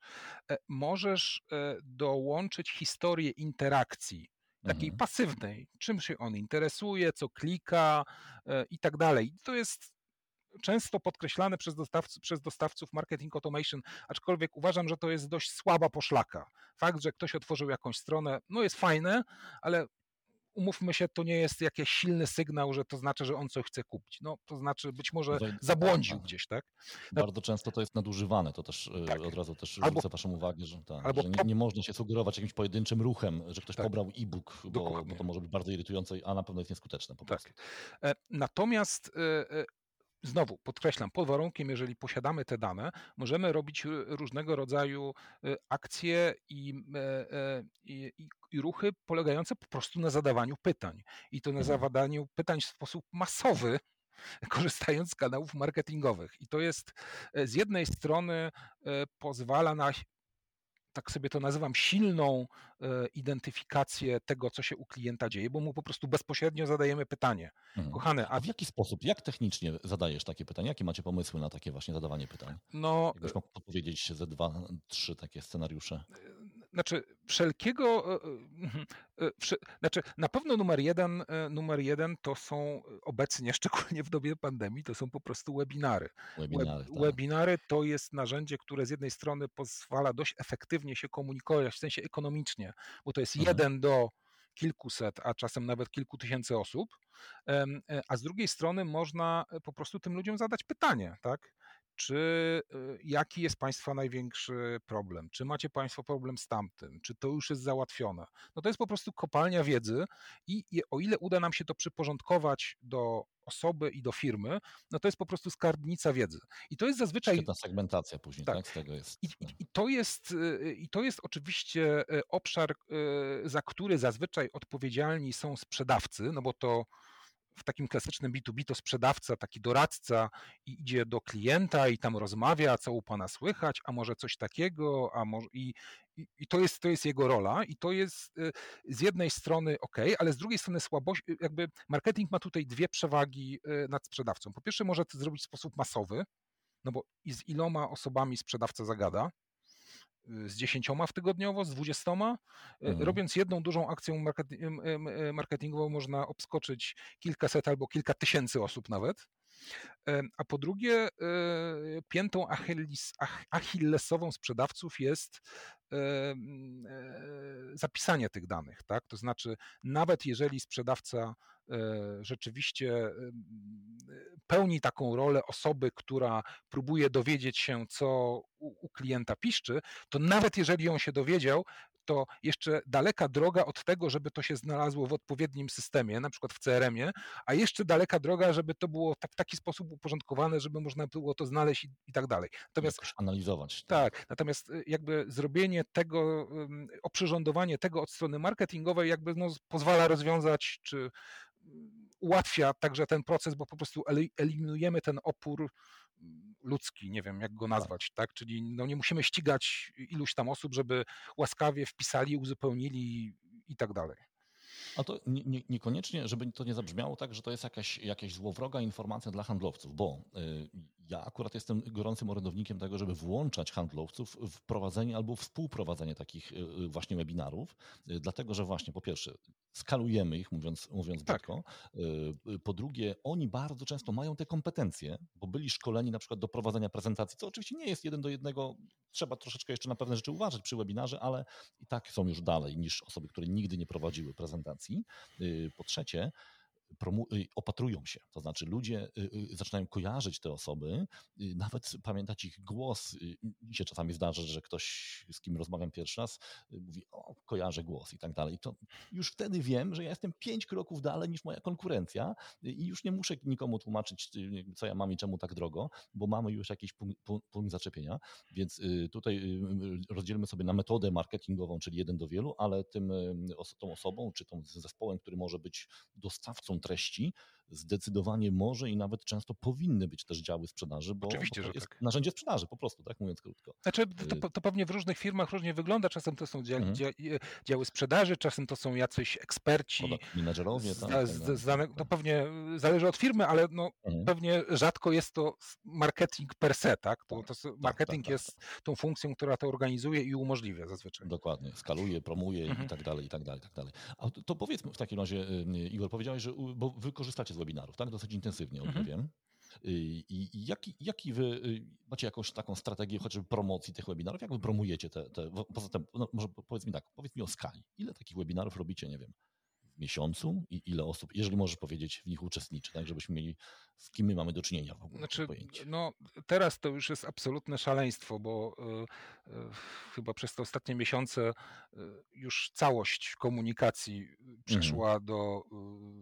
Speaker 2: e, możesz e, dołączyć historię interakcji, takiej mhm. pasywnej, czym się on interesuje, co klika i tak dalej. To jest często podkreślane przez dostawców, przez dostawców marketing automation, aczkolwiek uważam, że to jest dość słaba poszlaka. Fakt, że ktoś otworzył jakąś stronę, no jest fajne, ale umówmy się, to nie jest jakiś silny sygnał, że to znaczy, że on coś chce kupić. No, to znaczy być może zabłądził gdzieś, tak?
Speaker 1: Bardzo często to jest nadużywane, to też e, tak. od razu też albo, zwrócę waszą uwagę, że, tak, albo że nie, nie, można się sugerować jakimś pojedynczym ruchem, że ktoś tak. pobrał e-book, bo, bo, to może być bardzo irytujące, a na pewno jest nieskuteczne po tak. prostu.
Speaker 2: E, natomiast e, Znowu podkreślam, pod warunkiem, jeżeli posiadamy te dane, możemy robić różnego rodzaju akcje i, i, i, ruchy polegające po prostu na zadawaniu pytań. I to na mhm. zadawaniu pytań w sposób masowy, korzystając z kanałów marketingowych. I to jest z jednej strony pozwala na tak sobie to nazywam, silną e, identyfikację tego, co się u klienta dzieje, bo mu po prostu bezpośrednio zadajemy pytanie.
Speaker 1: Hmm. Kochany, a... w jaki sposób, jak technicznie zadajesz takie pytania? Jakie macie pomysły na takie właśnie zadawanie pytań? No, Jakbyś mógł powiedzieć ze dwa, trzy takie scenariusze.
Speaker 2: Znaczy, wszelkiego, e, e, znaczy na pewno numer jeden, numer jeden to są obecnie, szczególnie w dobie pandemii, to są po prostu webinary.
Speaker 1: Webinary, Web,
Speaker 2: tak. webinary to jest narzędzie, które z jednej strony pozwala dość efektywnie się komunikować, w sensie ekonomicznie, bo to jest mhm. jeden do kilkuset, a czasem nawet kilku tysięcy osób, e, a z drugiej strony można e, po prostu tym ludziom zadać pytanie, tak? Czy y, jaki jest Państwa największy problem, czy macie Państwo problem z tamtym, czy to już jest załatwione. No to jest po prostu kopalnia wiedzy i, i o ile uda nam się to przyporządkować do osoby i do firmy, no to jest po prostu skarbnica wiedzy. I to jest zazwyczaj...
Speaker 1: Świetna segmentacja później, tak? tak? Z tego jest.
Speaker 2: I, i, I, to jest, y, I to jest oczywiście y, obszar, za który zazwyczaj odpowiedzialni są sprzedawcy, no bo to w takim klasycznym B2B to sprzedawca, taki doradca idzie do klienta i tam rozmawia, co u pana słychać, a może coś takiego, a może i, i, i to, jest, to jest jego rola i to jest y, z jednej strony ok, ale z drugiej strony słabość, y, jakby marketing ma tutaj dwie przewagi y, nad sprzedawcą. Po pierwsze może to zrobić w sposób masowy, no bo z iloma osobami sprzedawca zagada, z dziesięcioma w tygodniowo, z dwudziestoma. E, mhm. Robiąc jedną dużą akcję marketingową można obskoczyć kilkaset albo kilka tysięcy osób nawet. A po drugie, piętą achilles, achillesową sprzedawców jest zapisanie tych danych. Tak? To znaczy, nawet jeżeli sprzedawca rzeczywiście pełni taką rolę osoby, która próbuje dowiedzieć się, co u, klienta piszczy, to nawet jeżeli on się dowiedział, to jeszcze daleka droga od tego, żeby to się znalazło w odpowiednim systemie, na przykład w CRM-ie, a jeszcze daleka droga, żeby to było tak, w taki sposób uporządkowane, żeby można było to znaleźć i, i tak dalej.
Speaker 1: Natomiast Jakoś analizować.
Speaker 2: Tak. natomiast y, jakby zrobienie tego, oprzyrządowanie tego od strony marketingowej jakby no, pozwala rozwiązać, czy ułatwia także ten proces, bo po prostu eliminujemy ten opór ludzki, nie wiem jak go tak. nazwać, tak? Czyli no nie musimy ścigać iluś tam osób, żeby łaskawie wpisali, uzupełnili i tak dalej.
Speaker 1: A to nie, nie, niekoniecznie, żeby to nie zabrzmiało tak, że to jest jakaś, jakaś złowroga informacja dla handlowców, bo y, ja akurat jestem gorącym orędownikiem tego, żeby włączać handlowców w prowadzenie albo współprowadzenie takich y, y właśnie webinarów, y, dlatego że właśnie po pierwsze skalujemy ich, mówiąc, mówiąc tak. brzydko, po drugie oni bardzo często mają te kompetencje, bo byli szkoleni na przykład do prowadzenia prezentacji, co oczywiście nie jest jeden do jednego, trzeba troszeczkę jeszcze na pewne rzeczy uważać przy webinarze, ale i tak są już dalej niż osoby, które nigdy nie prowadziły prezentacji. Po trzecie, opatrują się. To znaczy ludzie y, y, zaczynają kojarzyć te osoby, nawet pamiętać ich głos. Mi się czasami zdarza, że ktoś, z kim rozmawiam pierwszy raz, mówi, o, kojarzę głos i tak dalej. To już wtedy wiem, że ja jestem pięć kroków dalej niż moja konkurencja i już nie muszę nikomu tłumaczyć, co ja mam i czemu tak drogo, bo mamy już jakiś punkt, punkt zaczepienia. Więc tutaj rozdzielmy sobie na metodę marketingową, czyli jeden do wielu, ale tym, tą osobą czy tą zespołem, który może być dostawcą treści, zdecydowanie może i nawet często powinny być też działy sprzedaży, bo,
Speaker 2: Oczywiście,
Speaker 1: bo
Speaker 2: to
Speaker 1: jest
Speaker 2: tak.
Speaker 1: narzędzie sprzedaży po prostu, tak mówiąc krótko.
Speaker 2: Znaczy, to, y, to pewnie w różnych firmach różnie wygląda, czasem to są dzia, mhm. dzia, działy sprzedaży, czasem to są jacyś eksperci.
Speaker 1: Menedżerowie,
Speaker 2: tak. tak, z, tak, to pewnie zależy od firmy, ale no, mhm. pewnie rzadko jest to marketing per se, tak? To, to tak, marketing tak, jest tą funkcją, która to organizuje i umożliwia zazwyczaj.
Speaker 1: Dokładnie, skaluje, promuje mhm. i tak dalej, i tak dalej, i tak dalej. A to, to powiedzmy w takim razie, y, Igor, powiedziałeś, że bo wy korzystacie z webinarów, tak? Dosyć intensywnie, o mhm. wiem. Y, I, I jaki, jaki wy y, macie jakąś taką strategię chociażby promocji tych webinarów? Jak wy promujecie te, te poza tym, no może powiedz mi tak, powiedz mi o skali. Ile takich webinarów robicie, nie wiem, w miesiącu i ile osób, jeżeli możesz powiedzieć, w nich uczestniczy, tak, żebyśmy mieli, z kim my mamy do czynienia w ogóle.
Speaker 2: Znaczy, no, teraz to już jest absolutne szaleństwo, bo y, y, chyba przez te ostatnie miesiące y, już całość komunikacji przeszła mhm. do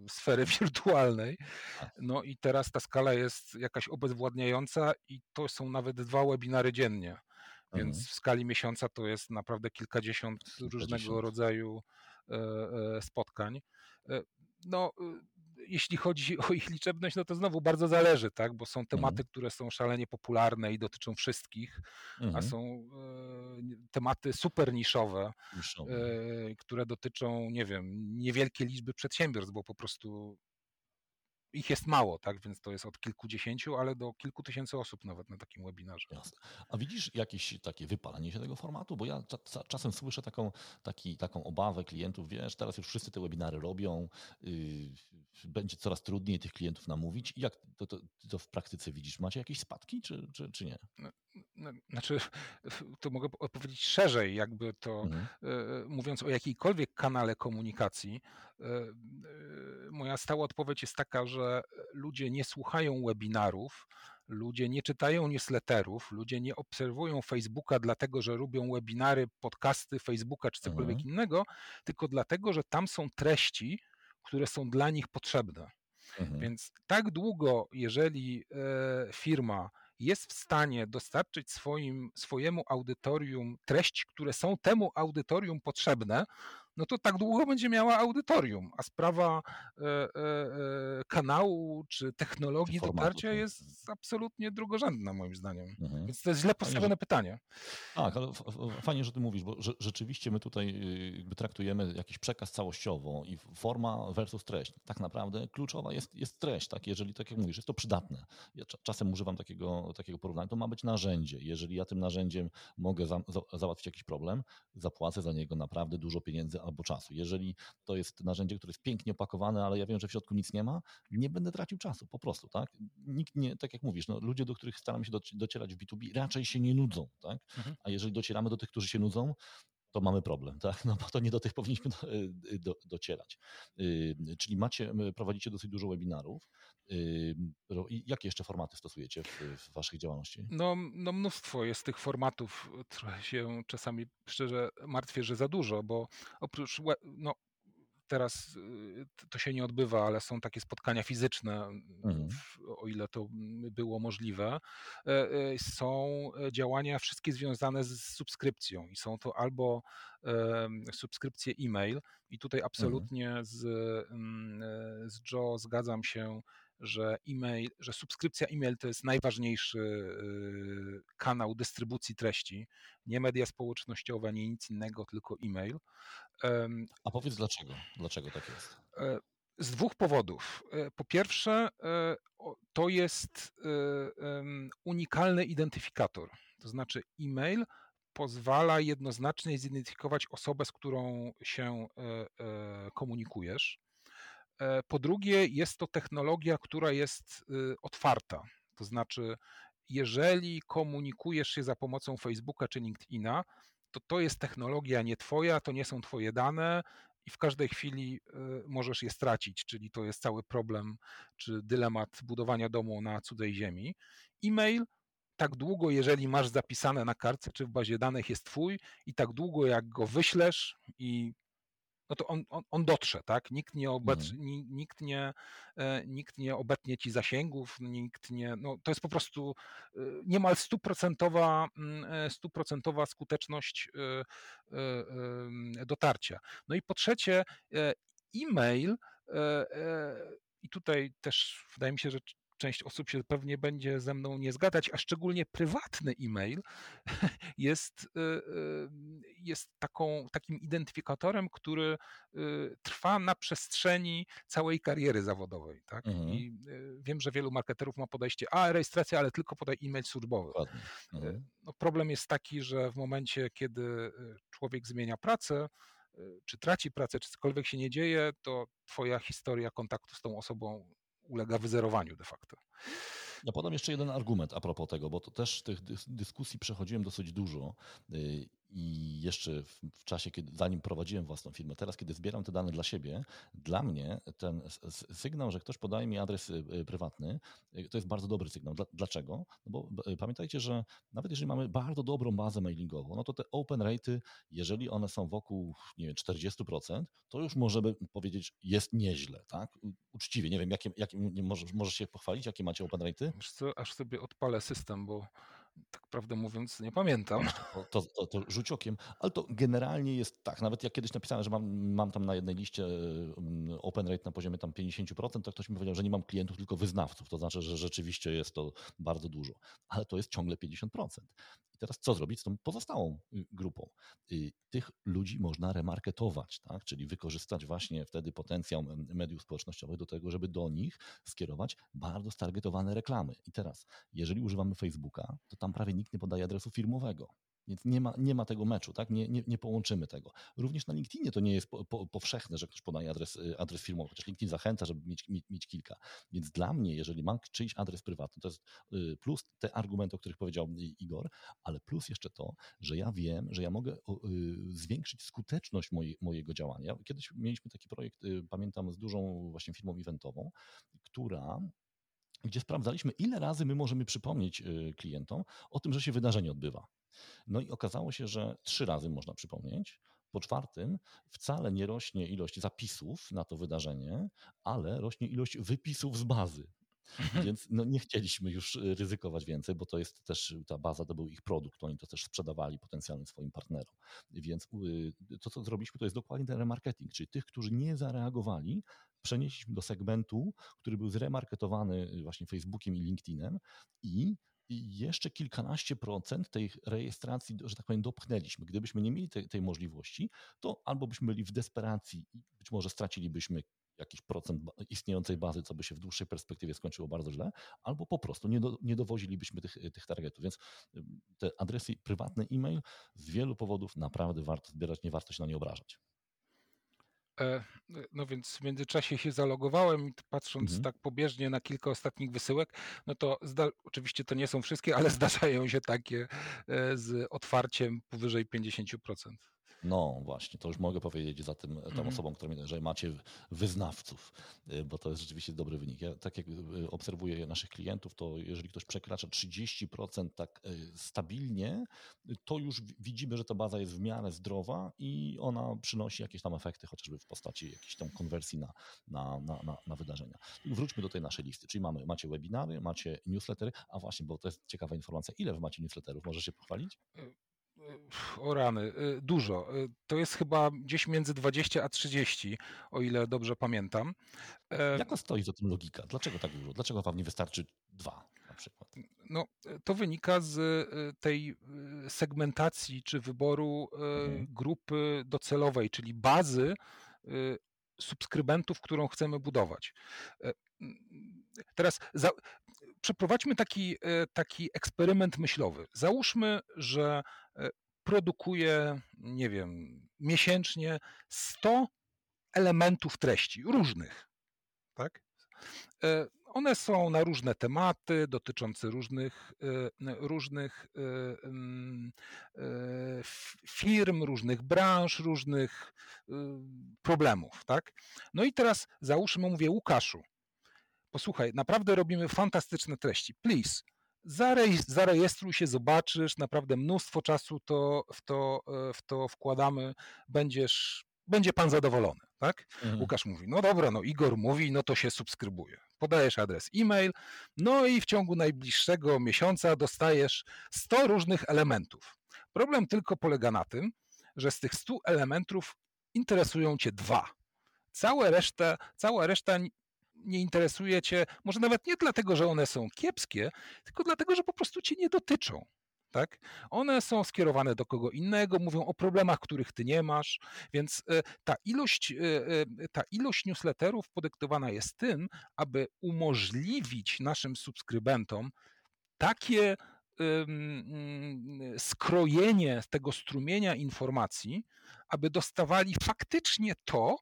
Speaker 2: sfery wirtualnej. Tak. No i teraz ta skala jest jakaś obezwładniająca i to są nawet dwa webinary dziennie. Więc mhm. w skali miesiąca to jest naprawdę kilkadziesiąt, kilkadziesiąt. różnego rodzaju spotkań. E, no, jeśli chodzi o ich liczebność, no to znowu bardzo zależy, tak? bo są tematy, mhm. które są szalenie popularne i dotyczą wszystkich, mhm. a są tematy super niszowe, niszowe, które dotyczą, nie wiem, niewielkiej liczby przedsiębiorstw, bo po prostu ich jest mało, tak? Więc to jest od kilkudziesięciu, ale do kilku tysięcy osób nawet na takim webinarze.
Speaker 1: Jasne. A widzisz jakieś takie wypalenie się tego formatu? Bo ja czasem słyszę taką, taki, taką obawę klientów, wiesz, teraz już wszyscy te webinary robią, yy, będzie coraz trudniej tych klientów namówić. Jak to, to, to, w praktyce widzisz? Macie jakieś spadki, czy, czy, czy nie?
Speaker 2: Znaczy, to mogę odpowiedzieć szerzej, jakby to mhm. yy, mówiąc o jakiejkolwiek kanale komunikacji, yy, moja stała odpowiedź jest taka, że ludzie nie słuchają webinarów, ludzie nie czytają newsletterów, ludzie nie obserwują Facebooka dlatego, że lubią webinary, podcasty Facebooka czy cokolwiek mhm. innego, tylko dlatego, że tam są treści, które są dla nich potrzebne. Mhm. Więc tak długo, jeżeli e, firma jest w stanie dostarczyć swoim, swojemu audytorium treści, które są temu audytorium potrzebne, no to tak długo będzie miała audytorium, a sprawa e, e, e kanału czy technologii czy dotarcia tak. jest absolutnie drugorzędna moim zdaniem. Mhm. Więc to jest źle postawione fajnie, pytanie.
Speaker 1: Tak, ale fajnie, że ty mówisz, bo rzeczywiście my tutaj y, traktujemy jakiś przekaz całościowo i forma versus treść. Tak naprawdę kluczowa jest, jest treść, tak? Jeżeli, tak jak mówisz, jest to przydatne. Ja czasem używam takiego, takiego porównania, to ma być narzędzie. Jeżeli ja tym narzędziem mogę za, za, załatwić jakiś problem, zapłacę za niego naprawdę dużo pieniędzy, albo czasu. Jeżeli to jest narzędzie, które jest pięknie opakowane, ale ja wiem, że w środku nic nie ma, nie będę tracił czasu po prostu, tak? Nikt nie, tak jak mówisz, no, ludzie, do których staramy się docierać w B2B, raczej się nie nudzą, tak? Mhm. A jeżeli docieramy do tych, którzy się nudzą, to mamy problem, tak? No bo to nie do tych powinniśmy do, do, docierać. Czyli macie, prowadzicie dosyć dużo webinarów. I jakie jeszcze formaty stosujecie w, w waszej działalności?
Speaker 2: No, no mnóstwo jest tych formatów. Trochę się czasami szczerze martwię, że za dużo, bo oprócz no, teraz y, to się nie odbywa, ale są takie spotkania fizyczne, mhm. o ile to było możliwe. E, e, są działania wszystkie związane z subskrypcją i są to albo subskrypcje e-mail i tutaj mhm. absolutnie mhm. z, mm, e, z Joe zgadzam się, że e-mail, że subskrypcja e-mail to jest najważniejszy y, kanał dystrybucji treści. Nie media społecznościowe, nie nic innego, tylko e-mail.
Speaker 1: A powiedz dlaczego? Dlaczego tak jest?
Speaker 2: E, z dwóch powodów. E, po pierwsze, e, to jest unikalny identyfikator. To znaczy, e-mail pozwala jednoznacznie zidentyfikować osobę, z którą się komunikujesz. Po drugie, jest to technologia, która jest y, otwarta. To znaczy, jeżeli komunikujesz się za pomocą Facebooka czy LinkedIna, to to jest technologia nie twoja, to nie są twoje dane i w każdej chwili y, możesz je stracić, czyli to jest cały problem czy dylemat budowania domu na cudzej ziemi. E-mail tak długo, jeżeli masz zapisane na kartce czy w bazie danych jest twój i tak długo jak go wyślesz i no to on, on, on dotrze, tak? Nikt nie, obec, mhm. nikt, nie, e, nikt nie obetnie ci zasięgów, nikt nie, no to jest po prostu e, niemal stuprocentowa, mm, e, stuprocentowa skuteczność dotarcia. No i po trzecie, e-mail, i tutaj też wydaje mi się, że część osób się pewnie będzie ze mną nie zgadzać, a szczególnie prywatny e-mail jest, y, y, jest taką, takim identyfikatorem, który y, trwa na przestrzeni całej kariery zawodowej. Tak? Mhm. I wiem, że wielu marketerów ma podejście, a rejestracja, ale tylko podaj e-mail służbowy. Mhm. No, problem jest taki, że w momencie, kiedy człowiek zmienia pracę, czy traci pracę, czy cokolwiek się nie dzieje, to twoja historia kontaktu z tą osobą ulega wyzerowaniu de facto.
Speaker 1: Ja podam jeszcze jeden argument a propos tego, bo to też tych dyskusji przechodziłem dosyć dużo y, i jeszcze w, czasie, kiedy, zanim prowadziłem własną firmę, teraz kiedy zbieram te dane dla siebie, dla mnie ten sygnał, że ktoś podaje mi adres y, y, prywatny, y, to jest bardzo dobry sygnał. Dlaczego? No bo pamiętajcie, że nawet jeżeli mamy bardzo dobrą bazę mailingową, no to te open rate, jeżeli one są wokół nie wiem, 40%, to już możemy powiedzieć, jest nieźle, tak? Uczciwie, nie wiem, jakie, jakie możesz, możesz się pochwalić, jakie macie open rate?
Speaker 2: Aż sobie odpalę system, bo tak prawdę mówiąc, nie pamiętam.
Speaker 1: To, to, to rzuć okiem, ale to generalnie jest tak. Nawet jak kiedyś napisałem, że mam, mam tam na jednej liście mm, open rate na poziomie tam 50%, to ktoś mi powiedział, że nie mam klientów, tylko wyznawców. To znaczy, że rzeczywiście jest to bardzo dużo, ale to jest ciągle 50%. Teraz co zrobić z tą pozostałą y, grupą? Y, tych ludzi można remarketować, tak? czyli wykorzystać właśnie wtedy potencjał mediów społecznościowych do tego, żeby do nich skierować bardzo stargetowane reklamy. I teraz, jeżeli używamy Facebooka, to tam prawie nikt nie podaje adresu firmowego. Więc nie ma, nie ma tego meczu, tak? Nie, nie, nie połączymy tego. Również na LinkedInie to nie jest po, po, powszechne, że ktoś podaje adres, y, adres firmowy, chociaż LinkedIn zachęca, żeby mieć, mieć, mieć, kilka. Więc dla mnie, jeżeli mam czyjś adres prywatny, to jest y, plus te argumenty, o których powiedział Igor, ale plus jeszcze to, że ja wiem, że ja mogę y, zwiększyć skuteczność mojego działania. Kiedyś mieliśmy taki projekt, pamiętam, z dużą właśnie firmą eventową, która gdzie sprawdzaliśmy, ile razy my możemy przypomnieć klientom o tym, że się wydarzenie odbywa. No i okazało się, że trzy razy można przypomnieć. Po czwartym, wcale nie rośnie ilość zapisów na to wydarzenie, ale rośnie ilość wypisów z bazy. Mhm. Więc no, nie chcieliśmy już ryzykować więcej, bo to jest też ta baza, to był ich produkt, oni to też sprzedawali potencjalnym swoim partnerom. Więc y, to, co zrobiliśmy, to jest dokładnie ten remarketing, czyli tych, którzy nie zareagowali, przenieśliśmy do segmentu, który był zremarketowany właśnie Facebookiem i LinkedInem i i jeszcze kilkanaście procent tej rejestracji, że tak powiem, dopchnęliśmy. Gdybyśmy nie mieli tej, tej możliwości, to albo byśmy byli w desperacji i być może stracilibyśmy jakiś procent istniejącej bazy, co by się w dłuższej perspektywie skończyło bardzo źle, albo po prostu nie, do, nie dowozilibyśmy tych, tych targetów. Więc te adresy prywatne e-mail z wielu powodów naprawdę warto zbierać, nie warto się na nie obrażać.
Speaker 2: E, no więc w międzyczasie się zalogowałem i patrząc
Speaker 1: Mhm.
Speaker 2: tak pobieżnie na kilka ostatnich wysyłek, no to zda- oczywiście to nie są wszystkie, ale zdarzają się takie e, z otwarciem powyżej 50%.
Speaker 1: No właśnie, to już mogę powiedzieć za tym, tą
Speaker 2: Mhm.
Speaker 1: osobą, która że macie wyznawców, y, bo to jest rzeczywiście dobry wynik. Ja tak jak y, obserwuję naszych klientów, to jeżeli ktoś przekracza 30% tak y, stabilnie, to już wi- widzimy, że ta baza jest w miarę zdrowa i ona przynosi jakieś tam efekty, chociażby w postaci jakiejś tam konwersji na, na, na, na, na wydarzenia. I wróćmy do tej naszej listy, czyli mamy, macie webinary, macie newslettery, a właśnie, bo to jest ciekawa informacja, ile wy macie newsletterów, możesz się pochwalić?
Speaker 2: O rany, y, dużo. Y, To jest chyba gdzieś między 20 a 30, o ile dobrze pamiętam. E,
Speaker 1: Jaka stoi za tym logika? Dlaczego tak dużo? Dlaczego wam nie wystarczy dwa na przykład?
Speaker 2: No, to wynika z y, tej y, segmentacji czy wyboru y,
Speaker 1: Mhm.
Speaker 2: grupy docelowej, czyli bazy y, subskrybentów, którą chcemy budować. E, Teraz za, przeprowadźmy taki, e, taki eksperyment myślowy. Załóżmy, że e, produkuję, nie wiem, miesięcznie 100 elementów treści różnych. Tak? E, One są na różne tematy, dotyczące różnych, różnych firm, różnych branż, różnych problemów. Tak? No i teraz załóżmy, mówię, Łukaszu, posłuchaj, naprawdę robimy fantastyczne treści. Please, zarej- zarejestruj się, zobaczysz, naprawdę mnóstwo czasu to, w, to, e, w to wkładamy, będziesz, będzie pan zadowolony, tak?
Speaker 1: Mhm.
Speaker 2: Łukasz mówi, no dobra, no Igor mówi, no to się subskrybuje. Podajesz adres e-mail, no i w ciągu najbliższego miesiąca dostajesz 100 różnych elementów. Problem tylko polega na tym, że z tych 100 elementów interesują cię dwa. Całe reszta, cała reszta nie interesuje cię, może nawet nie dlatego, że one są kiepskie, tylko dlatego, że po prostu cię nie dotyczą. Tak? One są skierowane do kogo innego, mówią o problemach, których ty nie masz, więc e, ta ilość, e, e, ta ilość newsletterów podyktowana jest tym, aby umożliwić naszym subskrybentom takie mm, skrojenie tego strumienia informacji, aby dostawali faktycznie to,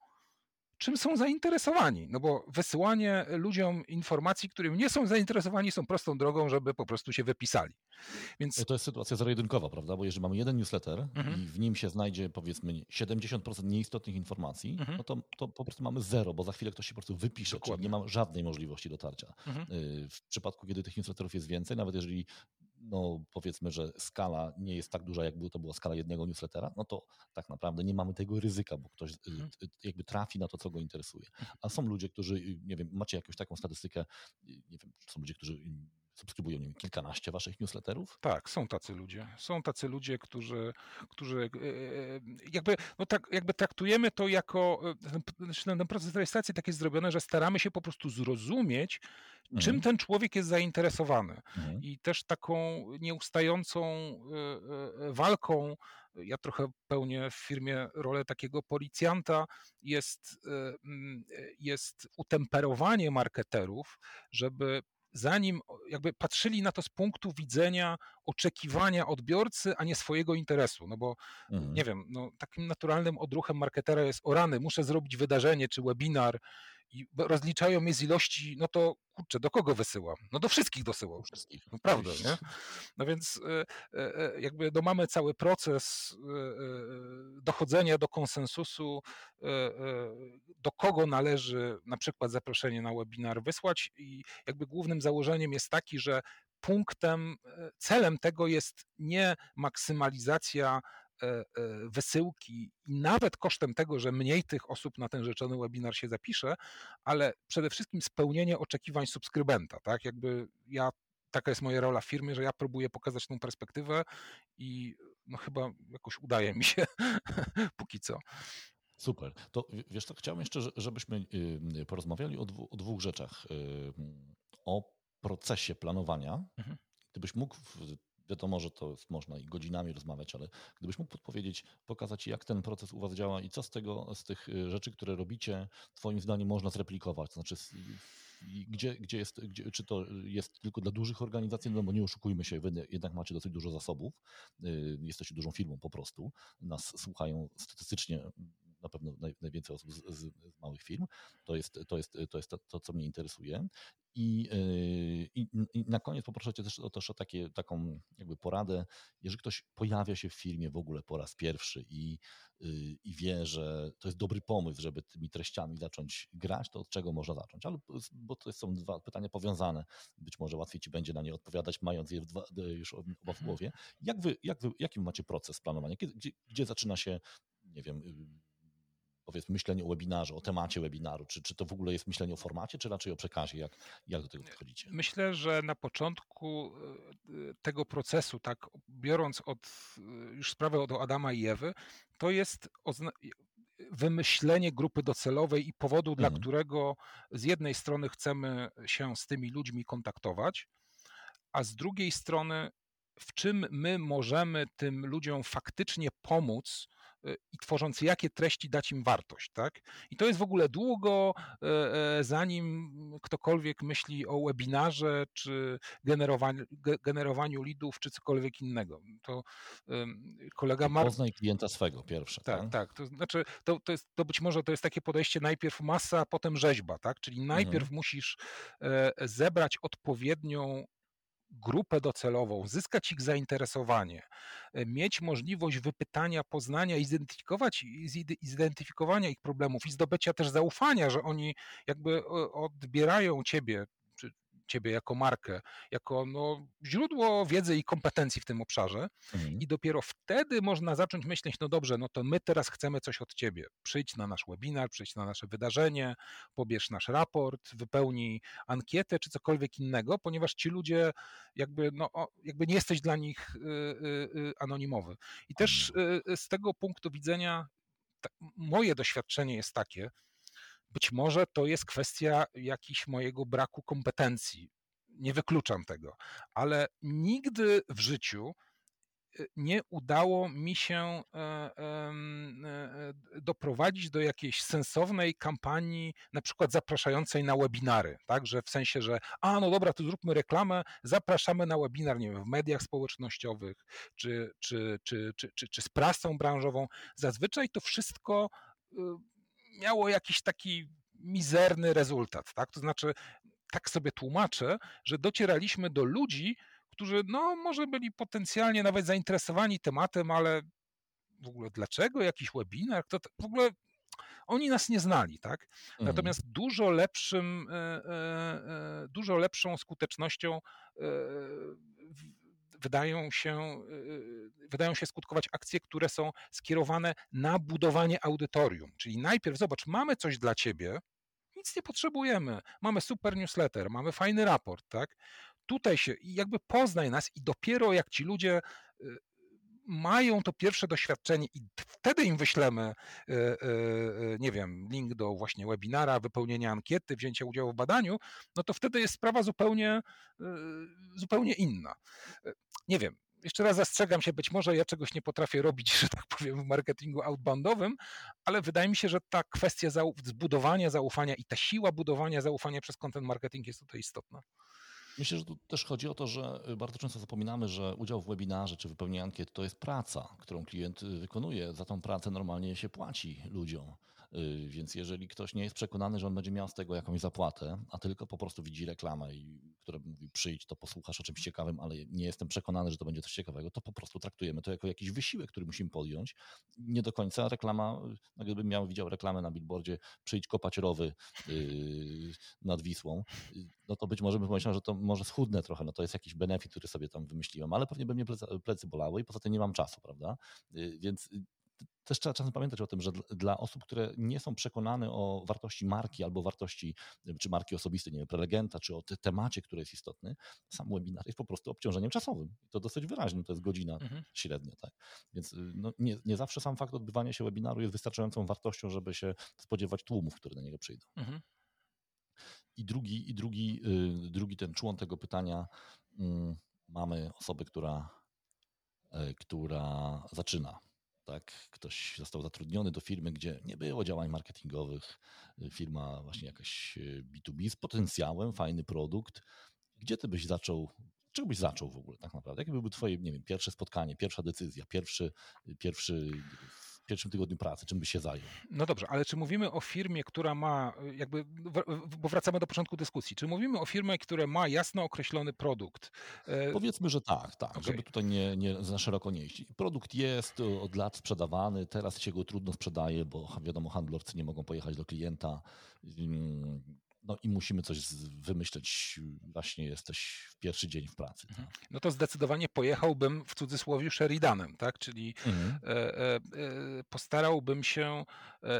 Speaker 2: czym są zainteresowani. No bo wysyłanie ludziom informacji, którym nie są zainteresowani, są prostą drogą, żeby po prostu się wypisali. Więc
Speaker 1: To jest sytuacja zero-jedynkowa, prawda? Bo jeżeli mamy jeden newsletter
Speaker 2: Mhm.
Speaker 1: i w nim się znajdzie powiedzmy 70% nieistotnych informacji,
Speaker 2: Mhm.
Speaker 1: no to, to po prostu mamy zero, bo za chwilę ktoś się po prostu wypisze,
Speaker 2: Dokładnie.
Speaker 1: czyli nie ma żadnej możliwości dotarcia.
Speaker 2: Mhm.
Speaker 1: Y, W przypadku, kiedy tych newsletterów jest więcej, nawet jeżeli no powiedzmy, że skala nie jest tak duża, jakby to była skala jednego newslettera, no to tak naprawdę nie mamy tego ryzyka, bo ktoś y,
Speaker 2: Mhm.
Speaker 1: y, jakby trafi na to, co go interesuje. A są ludzie, którzy, y, nie wiem, macie jakąś taką statystykę, y, nie wiem, są ludzie, którzy y, subskrybują, nie wiem, kilkanaście waszych newsletterów?
Speaker 2: Tak, są tacy ludzie. Są tacy ludzie, którzy, którzy e, jakby, no tak, jakby traktujemy to jako, ten, znaczy ten proces rejestracji tak jest zrobiony, że staramy się po prostu zrozumieć, czym
Speaker 1: Mhm.
Speaker 2: ten człowiek jest zainteresowany.
Speaker 1: Mhm.
Speaker 2: I też taką nieustającą e, e, walką, ja trochę pełnię w firmie rolę takiego policjanta, jest, jest utemperowanie marketerów, żeby zanim jakby patrzyli na to z punktu widzenia oczekiwania odbiorcy, a nie swojego interesu. No bo
Speaker 1: Mhm.
Speaker 2: nie wiem, no, takim naturalnym odruchem marketera jest o rany, muszę zrobić wydarzenie czy webinar i rozliczają mnie z ilości, no to kurczę, do kogo wysyłam? No do wszystkich dosyłam.
Speaker 1: Wszystkich.
Speaker 2: No prawda, nie? No więc e, e, e, jakby no mamy cały proces dochodzenia do konsensusu, do kogo należy na przykład zaproszenie na webinar wysłać i jakby głównym założeniem jest taki, że punktem, celem tego jest nie maksymalizacja wysyłki i nawet kosztem tego, że mniej tych osób na ten rzeczony webinar się zapisze, ale przede wszystkim spełnienie oczekiwań subskrybenta, tak? Jakby ja taka jest moja rola w firmie, że ja próbuję pokazać tą perspektywę i no chyba jakoś udaje mi się póki co.
Speaker 1: Super. To wiesz, to chciałem jeszcze, że- żebyśmy porozmawiali o, dwu, o dwóch rzeczach. O procesie planowania.
Speaker 2: Mhm.
Speaker 1: Gdybyś mógł, w- wiadomo, że to można i godzinami rozmawiać, ale gdybyś mógł podpowiedzieć, pokazać, jak ten proces u Was działa i co z tego, z tych y, rzeczy, które robicie, Twoim zdaniem można zreplikować? To znaczy, gdzie, gdzie jest, gdzie, czy to jest tylko dla dużych organizacji, no bo nie oszukujmy się, wy jednak macie dosyć dużo zasobów, y, jesteście dużą firmą po prostu, nas słuchają statystycznie na pewno naj, najwięcej osób z, z, z, małych firm. To jest to, jest, to, jest to, to co mnie interesuje. I, i, I, na koniec poproszę Cię też, też o takie, taką jakby poradę, jeżeli ktoś pojawia się w firmie w ogóle po raz pierwszy i, i wie, że to jest dobry pomysł, żeby tymi treściami zacząć grać, to od czego można zacząć? Ale, bo to są dwa pytania powiązane. Być może łatwiej Ci będzie na nie odpowiadać, mając je dwa, już oba w mhm. głowie. Jak wy, jak wy, jaki macie proces planowania? Gdzie, gdzie zaczyna się, nie wiem, powiedzmy myślenie o webinarze, o temacie webinaru? Czy, czy to w ogóle jest myślenie o formacie, czy raczej o przekazie? Jak, jak do tego podchodzicie?
Speaker 2: Myślę, że na początku e, tego procesu, tak biorąc od, e, już sprawę od Adama i Ewy, to jest wymyślenie grupy docelowej i powodu, mhm. dla którego z jednej strony chcemy się z tymi ludźmi kontaktować, a z drugiej strony w czym my możemy tym ludziom faktycznie pomóc, i tworząc jakie treści dać im wartość, tak? I to jest w ogóle długo, e, e, zanim ktokolwiek myśli o webinarze, czy generowaniu, generowaniu leadów, czy cokolwiek innego. To kolega
Speaker 1: Mark... Poznaj klienta swego pierwsze.
Speaker 2: Tak, tak. tak. To znaczy, to, to, jest, to być może to jest takie podejście najpierw masa, a potem rzeźba, tak? Czyli najpierw mhm. musisz e, zebrać odpowiednią grupę docelową, zyskać ich zainteresowanie, e, mieć możliwość wypytania, poznania, identyfikować, zidentyfikowania ich problemów i zdobycia też zaufania, że oni jakby odbierają ciebie ciebie jako markę, jako no, źródło wiedzy i kompetencji w tym obszarze. Mhm. I dopiero wtedy można zacząć myśleć, no dobrze, no to my teraz chcemy coś od ciebie. Przyjdź na nasz webinar, przyjdź na nasze wydarzenie, pobierz nasz raport, wypełnij ankietę czy cokolwiek innego, ponieważ ci ludzie jakby, no, jakby nie jesteś dla nich y, y, y, anonimowy. I też z tego punktu widzenia moje doświadczenie jest takie, być może to jest kwestia jakiś mojego braku kompetencji. Nie wykluczam tego, ale nigdy w życiu e, nie udało mi się e, e, doprowadzić do jakiejś sensownej kampanii, na przykład zapraszającej na webinary, tak, że w sensie, że a no dobra, to zróbmy reklamę, zapraszamy na webinar, nie wiem, w mediach społecznościowych, czy, czy, czy, czy, czy, czy z prasą branżową. Zazwyczaj to wszystko miało jakiś taki mizerny rezultat, tak? To znaczy, tak sobie tłumaczę, że docieraliśmy do ludzi, którzy no może byli potencjalnie nawet zainteresowani tematem, ale w ogóle dlaczego jakiś webinar? To w ogóle oni nas nie znali, tak? Mhm. Natomiast dużo lepszym, e, e, e, dużo lepszą skutecznością wydają się, y, y, wydają się skutkować akcje, które są skierowane na budowanie audytorium. Czyli najpierw zobacz, mamy coś dla ciebie, nic nie potrzebujemy. Mamy super newsletter, mamy fajny raport, tak? Tutaj się jakby poznaj nas i dopiero jak ci ludzie y, mają to pierwsze doświadczenie i wtedy im wyślemy, e, e, e, nie wiem, link do właśnie webinara, wypełnienia ankiety, wzięcia udziału w badaniu, no to wtedy jest sprawa zupełnie, zupełnie inna. Nie wiem, jeszcze raz zastrzegam się, być może ja czegoś nie potrafię robić, że tak powiem, w marketingu outboundowym, ale wydaje mi się, że ta kwestia zbudowania zaufania i ta siła budowania zaufania przez content marketing jest tutaj istotna.
Speaker 1: Myślę, że tu też chodzi o to, że y, bardzo często zapominamy, że udział w webinarze czy wypełnienie ankiet to jest praca, którą klient y, wykonuje. Za tą pracę normalnie się płaci ludziom. Y, więc jeżeli ktoś nie jest przekonany, że on będzie miał z tego jakąś zapłatę, a tylko po prostu widzi reklamę, i, która mówi przyjdź, to posłuchasz o czymś ciekawym, ale nie jestem przekonany, że to będzie coś ciekawego, to po prostu traktujemy to jako jakiś wysiłek, który musimy podjąć. Nie do końca reklama, no gdybym miał widział reklamę na billboardzie przyjdź kopać rowy yy, nad Wisłą, no to być może bym pomyślał, że to może schudnę trochę, no to jest jakiś benefit, który sobie tam wymyśliłem, ale pewnie by mnie plecy, bolały i poza tym nie mam czasu, prawda? Więc też trzeba czasem pamiętać o tym, że dla osób, które nie są przekonane o wartości marki albo wartości, czy marki osobistej, nie wiem, prelegenta, czy o temacie, który jest istotny, sam webinar jest po prostu obciążeniem czasowym. I to dosyć wyraźnie, to jest godzina mhm. średnia, tak? Więc y, no, nie, nie zawsze sam fakt odbywania się webinaru jest wystarczającą wartością, żeby się spodziewać tłumów, które na niego przyjdą. Mhm. I drugi, i drugi, y, drugi ten człon tego pytania, mm, mamy osobę, która, e, która zaczyna tak? Ktoś został zatrudniony do firmy, gdzie nie było działań marketingowych, firma właśnie jakaś B2B z potencjałem, fajny produkt. Gdzie ty byś zaczął, czego byś zaczął w ogóle tak naprawdę? Jakie były twoje, nie wiem, pierwsze spotkanie, pierwsza decyzja, pierwszy, pierwszy pierwszym tygodniu pracy, czym by się zajął.
Speaker 2: No dobrze, ale czy mówimy o firmie, która ma, jakby, bo wracamy do początku dyskusji, czy mówimy o firmie, która ma jasno określony produkt?
Speaker 1: E, Powiedzmy, że tak, tak, okay. żeby tutaj nie, nie za szeroko nie iść. Produkt jest od lat sprzedawany, teraz się go trudno sprzedaje, bo wiadomo, handlowcy nie mogą pojechać do klienta. No i musimy coś wymyśleć. Właśnie jesteś w pierwszy dzień w pracy. Tak?
Speaker 2: Mhm. No to zdecydowanie pojechałbym w cudzysłowie Sheridanem, tak? Czyli mhm. E, e, e, postarałbym się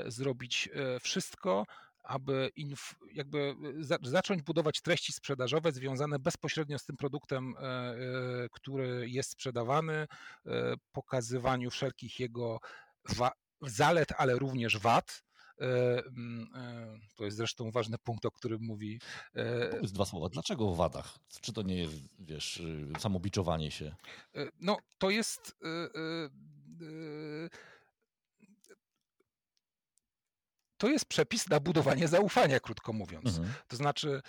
Speaker 2: zrobić wszystko, aby inf, jakby za, zacząć budować treści sprzedażowe związane bezpośrednio z tym produktem, który jest sprzedawany, pokazywaniu wszelkich jego zalet, ale również wad E, e, to jest zresztą ważny punkt, o którym mówi.
Speaker 1: E, Powiedz dwa słowa. Dlaczego o wadach? Czy to nie jest, wiesz, y, samobiczowanie się?
Speaker 2: No, to jest. To jest przepis na budowanie zaufania, krótko mówiąc. Mhm. To znaczy,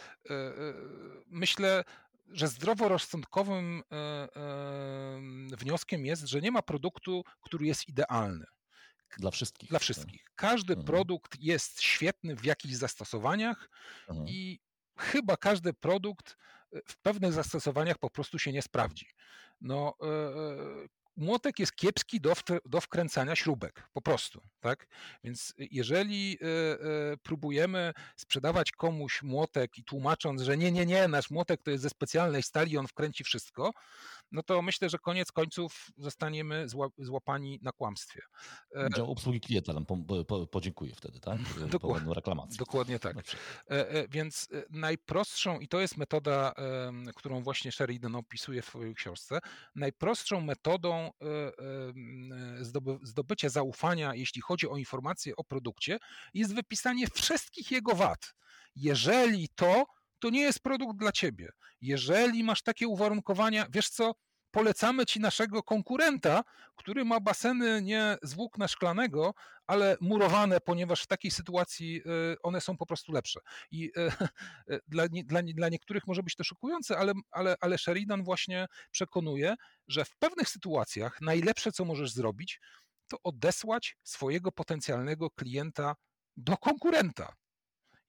Speaker 2: myślę, że zdroworozsądkowym wnioskiem jest, że nie ma produktu, który jest idealny.
Speaker 1: Dla wszystkich.
Speaker 2: Dla wszystkich. Każdy mhm. produkt jest świetny w jakichś zastosowaniach mhm. i chyba każdy produkt e, w pewnych zastosowaniach po prostu się nie sprawdzi. No, e, młotek jest kiepski do, do wkręcania śrubek, po prostu, tak? Więc jeżeli próbujemy sprzedawać komuś młotek i tłumacząc, że nie, nie, nie, nasz młotek to jest ze specjalnej stali, on wkręci wszystko, no to myślę, że koniec końców zostaniemy złapani na kłamstwie.
Speaker 1: E, Dział obsługi klienta nam po, po, podziękuje wtedy, tak?
Speaker 2: Dokładnie, reklamację. Dokładnie tak. E, e, więc najprostszą, i to jest metoda, którą właśnie Sheridan opisuje w swojej książce, najprostszą metodą zdobycia zaufania, jeśli chodzi o informacje o produkcie, jest wypisanie wszystkich jego wad. Jeżeli to to nie jest produkt dla ciebie. Jeżeli masz takie uwarunkowania, wiesz co, polecamy ci naszego konkurenta, który ma baseny nie z włókna szklanego, ale murowane, ponieważ w takiej sytuacji e, one są po prostu lepsze. I e, e, dla, dla, dla niektórych może być to szokujące, ale, ale, ale Sheridan właśnie przekonuje, że w pewnych sytuacjach najlepsze, co możesz zrobić, to odesłać swojego potencjalnego klienta do konkurenta.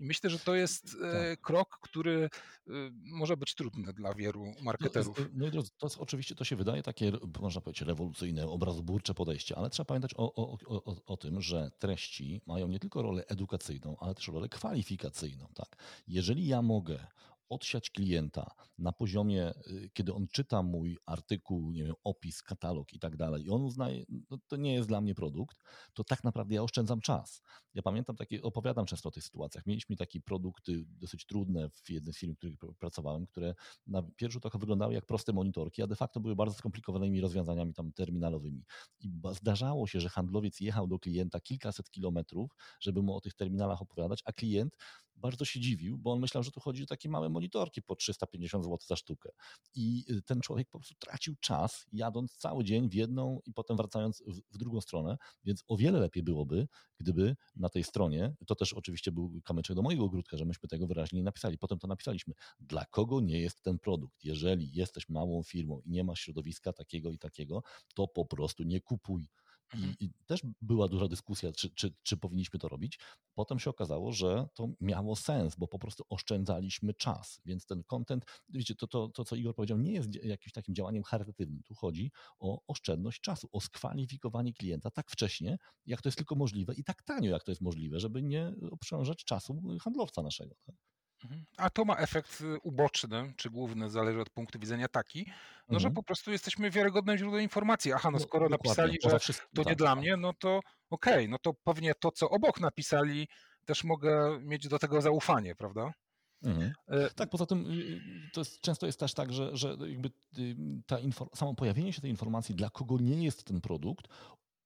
Speaker 2: I myślę, że to jest e, tak. krok, który e, może być trudny dla wielu no, marketerów.
Speaker 1: No, no i drodzy, to jest, oczywiście to się wydaje takie, można powiedzieć, rewolucyjne, obrazoburcze podejście, ale trzeba pamiętać o, o, o, o tym, że treści mają nie tylko rolę edukacyjną, ale też rolę kwalifikacyjną. Tak? Jeżeli ja mogę odsiać klienta na poziomie, y, kiedy on czyta mój artykuł, nie wiem, opis, katalog i tak dalej, i on uznaje, no to nie jest dla mnie produkt, to tak naprawdę ja oszczędzam czas. Ja pamiętam takie, opowiadam często o tych sytuacjach. Mieliśmy takie produkty dosyć trudne w jednym z firm, w których pracowałem, które na pierwszy trochę wyglądały jak proste monitorki, a de facto były bardzo skomplikowanymi rozwiązaniami tam terminalowymi. I zdarzało się, że handlowiec jechał do klienta kilkaset kilometrów, żeby mu o tych terminalach opowiadać, a klient bardzo się dziwił, bo on myślał, że tu chodzi o takie małe monitorki po 350 zł za sztukę. I y, ten człowiek po prostu tracił czas, jadąc cały dzień w jedną i potem wracając w, drugą stronę, więc o wiele lepiej byłoby, gdyby na tej stronie, to też oczywiście był kamyczek do mojego ogródka, że myśmy tego wyraźnie nie napisali. Potem to napisaliśmy. Dla kogo nie jest ten produkt? Jeżeli jesteś małą firmą i nie masz środowiska takiego i takiego, to po prostu nie kupuj Mhm. I, I, też była duża dyskusja, czy, czy, czy powinniśmy to robić. Potem się okazało, że to miało sens, bo po prostu oszczędzaliśmy czas. Więc ten content, wiecie, to, to, to co Igor powiedział, nie jest jakimś takim działaniem charytatywnym. Tu chodzi o oszczędność czasu, o skwalifikowanie klienta tak wcześnie, jak to jest tylko możliwe i tak tanio, jak to jest możliwe, żeby nie obciążać czasu handlowca naszego. Tak?
Speaker 2: Mhm. A to ma efekt y, uboczny, czy główny, zależy od punktu widzenia taki, no mhm. że po prostu jesteśmy wiarygodnym źródłem informacji. Aha, no, no skoro napisali, że to nie tak, dla tak. mnie, no to okej, okay, no to pewnie to, co obok napisali, też mogę mieć do tego zaufanie, prawda?
Speaker 1: Mhm. E, tak, poza tym y, y, to jest, często jest też tak, że, że jakby ta samo pojawienie się tej informacji, dla kogo nie jest ten produkt,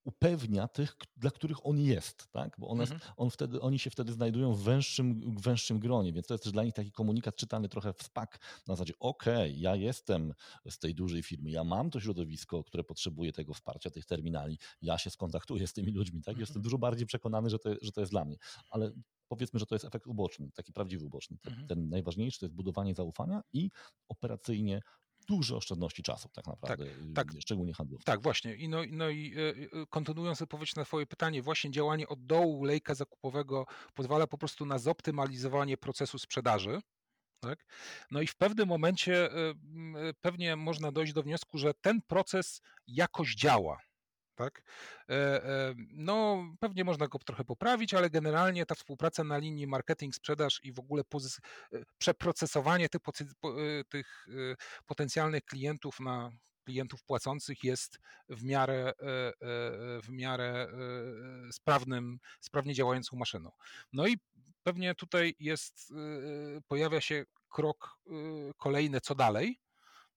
Speaker 1: upewnia tych, dla których on jest, tak? bo one, mhm. on wtedy, oni się wtedy znajdują w węższym, w węższym gronie, więc to jest też dla nich taki komunikat czytany trochę w spak, na zasadzie okej, okay, ja jestem z tej dużej firmy, ja mam to środowisko, które potrzebuje tego wsparcia, tych terminali, ja się skontaktuję z tymi ludźmi, tak? jestem mhm. dużo bardziej przekonany, że to, że to jest dla mnie, ale powiedzmy, że to jest efekt uboczny, taki prawdziwy uboczny. Ten, mhm. ten najważniejszy to jest budowanie zaufania i operacyjnie duże oszczędności czasu tak naprawdę, tak, tak. szczególnie handlów.
Speaker 2: Tak, właśnie. I no, no i kontynuując odpowiedź na twoje pytanie, właśnie działanie od dołu lejka zakupowego pozwala po prostu na zoptymalizowanie procesu sprzedaży, tak? No i w pewnym momencie pewnie można dojść do wniosku, że ten proces jakoś działa. Tak? E, e, no, pewnie można go trochę poprawić, ale generalnie ta współpraca na linii marketing, sprzedaż i w ogóle e, przeprocesowanie tych, tych potencjalnych klientów na klientów płacących jest w miarę, w miarę sprawnym, sprawnie działającą maszyną. No i pewnie tutaj jest, pojawia się krok kolejny, co dalej,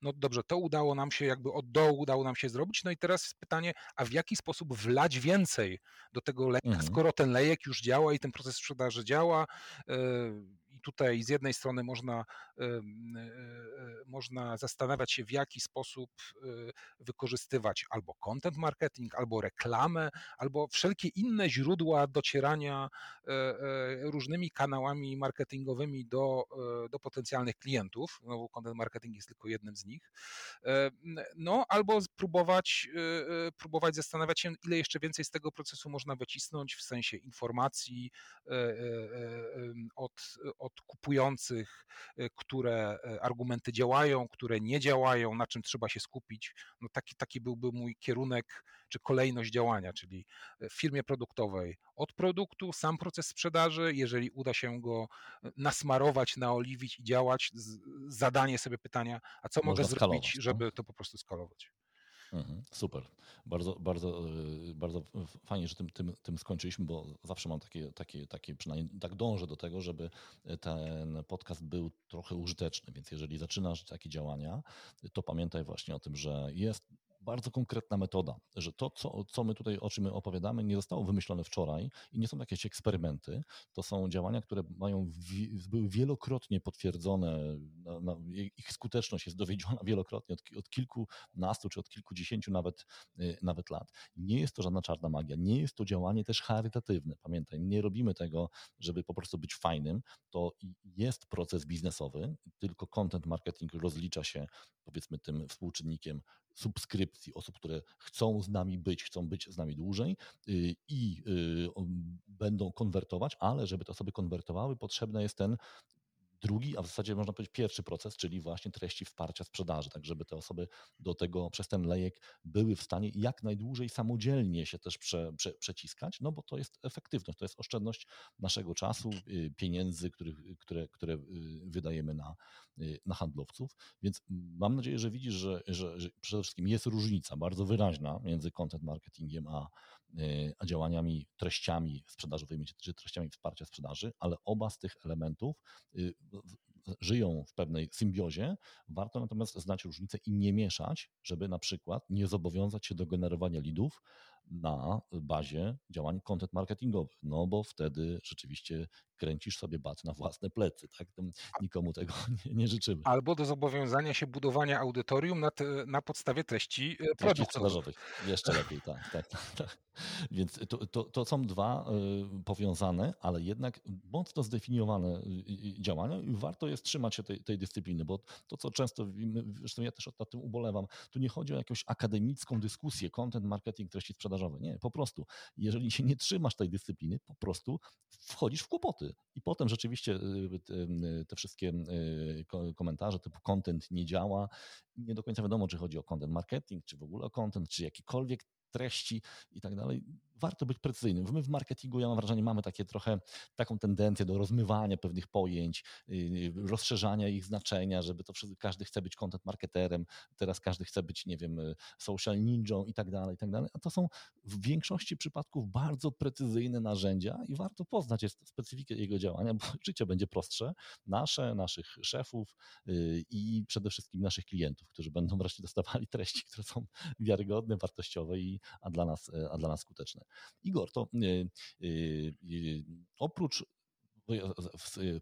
Speaker 2: no dobrze, to udało nam się jakby od dołu udało nam się zrobić. No i teraz jest pytanie, a w jaki sposób wlać więcej do tego lejka, mhm. skoro ten lejek już działa i ten proces sprzedaży działa, tutaj z jednej strony można, e, e, można zastanawiać się, w jaki sposób e, wykorzystywać albo content marketing, albo reklamę, albo wszelkie inne źródła docierania różnymi kanałami marketingowymi do, do potencjalnych klientów. No, content marketing jest tylko jednym z nich. No, albo spróbować, próbować zastanawiać się, ile jeszcze więcej z tego procesu można wycisnąć w sensie informacji od, od kupujących, y, które y, argumenty działają, które nie działają, na czym trzeba się skupić. No taki, taki byłby mój kierunek czy kolejność działania, czyli y, w firmie produktowej od produktu, sam proces sprzedaży, jeżeli uda się go nasmarować, naoliwić i działać, zadanie sobie pytania, a co Można mogę zrobić, no. żeby to po prostu skalować.
Speaker 1: Mhm, super. Bardzo, bardzo, y, bardzo fajnie, że tym, tym, tym skończyliśmy, bo zawsze mam takie, takie, takie, przynajmniej tak dążę do tego, żeby ten podcast był trochę użyteczny. Więc jeżeli zaczynasz takie działania, to pamiętaj właśnie o tym, że jest bardzo konkretna metoda, że to, co, co my tutaj, o czym my opowiadamy, nie zostało wymyślone wczoraj i nie są jakieś eksperymenty. To są działania, które mają, były wielokrotnie potwierdzone, na, na, ich skuteczność jest dowiedziona wielokrotnie od, od kilkunastu czy od kilkudziesięciu nawet, y, nawet lat. Nie jest to żadna czarna magia, nie jest to działanie też charytatywne. Pamiętaj, nie robimy tego, żeby po prostu być fajnym. To jest proces biznesowy, tylko content marketing rozlicza się powiedzmy tym współczynnikiem subskrypcji osób, które chcą z nami być, chcą być z nami dłużej y, i y, będą konwertować, ale żeby te osoby konwertowały, potrzebny jest ten drugi, a w zasadzie można powiedzieć pierwszy proces, czyli właśnie treści wsparcia sprzedaży, tak żeby te osoby do tego przez ten lejek były w stanie jak najdłużej samodzielnie się też prze, prze, przeciskać, no bo to jest efektywność, to jest oszczędność naszego czasu, y, pieniędzy, których, które, które wydajemy na, na handlowców, więc mam nadzieję, że widzisz, że, że, że przede wszystkim jest różnica bardzo wyraźna między content marketingiem y, a działaniami, treściami sprzedażowymi czy treściami wsparcia sprzedaży, ale oba z tych elementów y, żyją w pewnej symbiozie. Warto natomiast znać różnicę i nie mieszać, żeby na przykład nie zobowiązać się do generowania lidów, na bazie działań content marketingowych, no bo wtedy rzeczywiście kręcisz sobie bat na własne plecy, tak? Nikomu tego nie, nie życzymy.
Speaker 2: Albo do zobowiązania się budowania audytorium na, te, na podstawie treści, e, treści sprzedażowych.
Speaker 1: Jeszcze lepiej, tak, tak, tak. tak. Więc to, to, to, są dwa y, powiązane, ale jednak mocno zdefiniowane y, działania i warto jest trzymać się tej, tej dyscypliny, bo to, co często, zresztą ja też nad tym ubolewam, tu nie chodzi o jakąś akademicką dyskusję, content marketing, treści sprzedażowe, sprzedażowe. Nie, po prostu. Jeżeli się nie trzymasz tej dyscypliny, po prostu wchodzisz w kłopoty. I potem rzeczywiście y, y, te wszystkie y, komentarze typu content nie działa, nie do końca wiadomo, czy chodzi o content marketing, czy w ogóle o content, czy jakikolwiek treści i tak dalej warto być precyzyjnym. My w marketingu, ja mam wrażenie, mamy takie trochę taką tendencję do rozmywania pewnych pojęć, y, rozszerzania ich znaczenia, żeby to wszystko, każdy chce być content marketerem, teraz każdy chce być, nie wiem, y, social ninją i tak dalej, i tak dalej. A to są w większości przypadków bardzo precyzyjne narzędzia i warto poznać specyfikę jego działania, bo życie będzie prostsze. Nasze, naszych szefów y, i przede wszystkim naszych klientów, którzy będą wreszcie dostawali treści, które są wiarygodne, wartościowe, i, a, dla nas, a dla nas skuteczne. Igor, to y, y, y, oprócz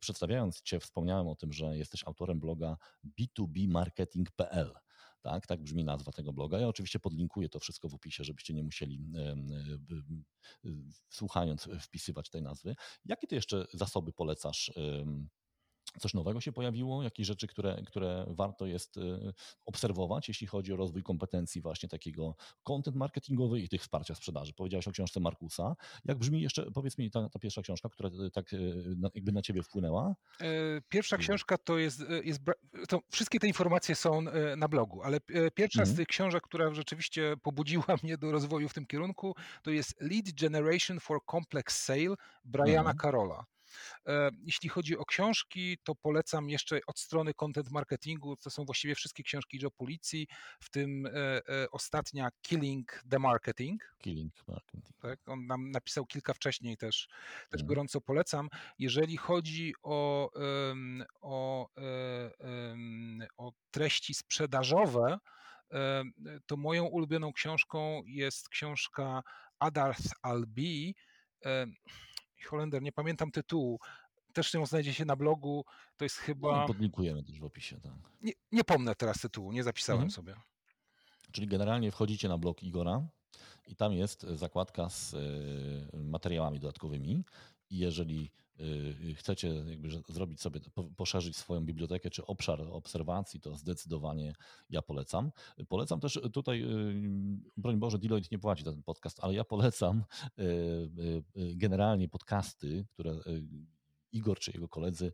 Speaker 1: przedstawiając Cię, wspomniałem o tym, że jesteś autorem bloga b2bmarketing.pl. Tak, tak brzmi nazwa tego bloga. Ja oczywiście podlinkuję to wszystko w opisie, żebyście nie musieli słuchając wpisywać tej nazwy. Jakie ty jeszcze zasoby polecasz Coś nowego się pojawiło, jakieś rzeczy, które, które warto jest y, obserwować, jeśli chodzi o rozwój kompetencji właśnie takiego content marketingowy i tych wsparcia sprzedaży. Powiedziałeś o książce Markusa. Jak brzmi jeszcze, powiedz mi, ta, ta pierwsza książka, która y, tak y, jakby na ciebie wpłynęła?
Speaker 2: E, pierwsza książka to jest, jest to wszystkie te informacje są na blogu, ale pierwsza mhm. z tych książek, która rzeczywiście pobudziła mnie do rozwoju w tym kierunku, to jest Lead Generation for Complex Sale Briana mhm. Carola. E, jeśli chodzi o książki, to polecam jeszcze od strony content marketingu. To są właściwie wszystkie książki Joe Policji, w tym e, e, ostatnia Killing the Marketing.
Speaker 1: Killing Marketing.
Speaker 2: Tak, on nam napisał kilka wcześniej też, też mhm. gorąco polecam. Jeżeli chodzi o, o, o treści sprzedażowe, to moją ulubioną książką jest książka Adarth Albi Holender, nie pamiętam tytułu, też ją znajdzie się na blogu, to jest chyba...
Speaker 1: No, podlinkujemy też w opisie, tak.
Speaker 2: Nie, nie pomnę teraz tytułu, nie zapisałem mhm. sobie.
Speaker 1: Czyli generalnie wchodzicie na blog Igora i tam jest zakładka z e, materiałami dodatkowymi i jeżeli Y, chcecie jakby zrobić sobie, poszerzyć swoją bibliotekę czy obszar obserwacji, to zdecydowanie ja polecam. Polecam też tutaj, y, broń Boże, Deloitte nie płaci ten podcast, ale ja polecam y, generalnie podcasty, które Igor czy jego koledzy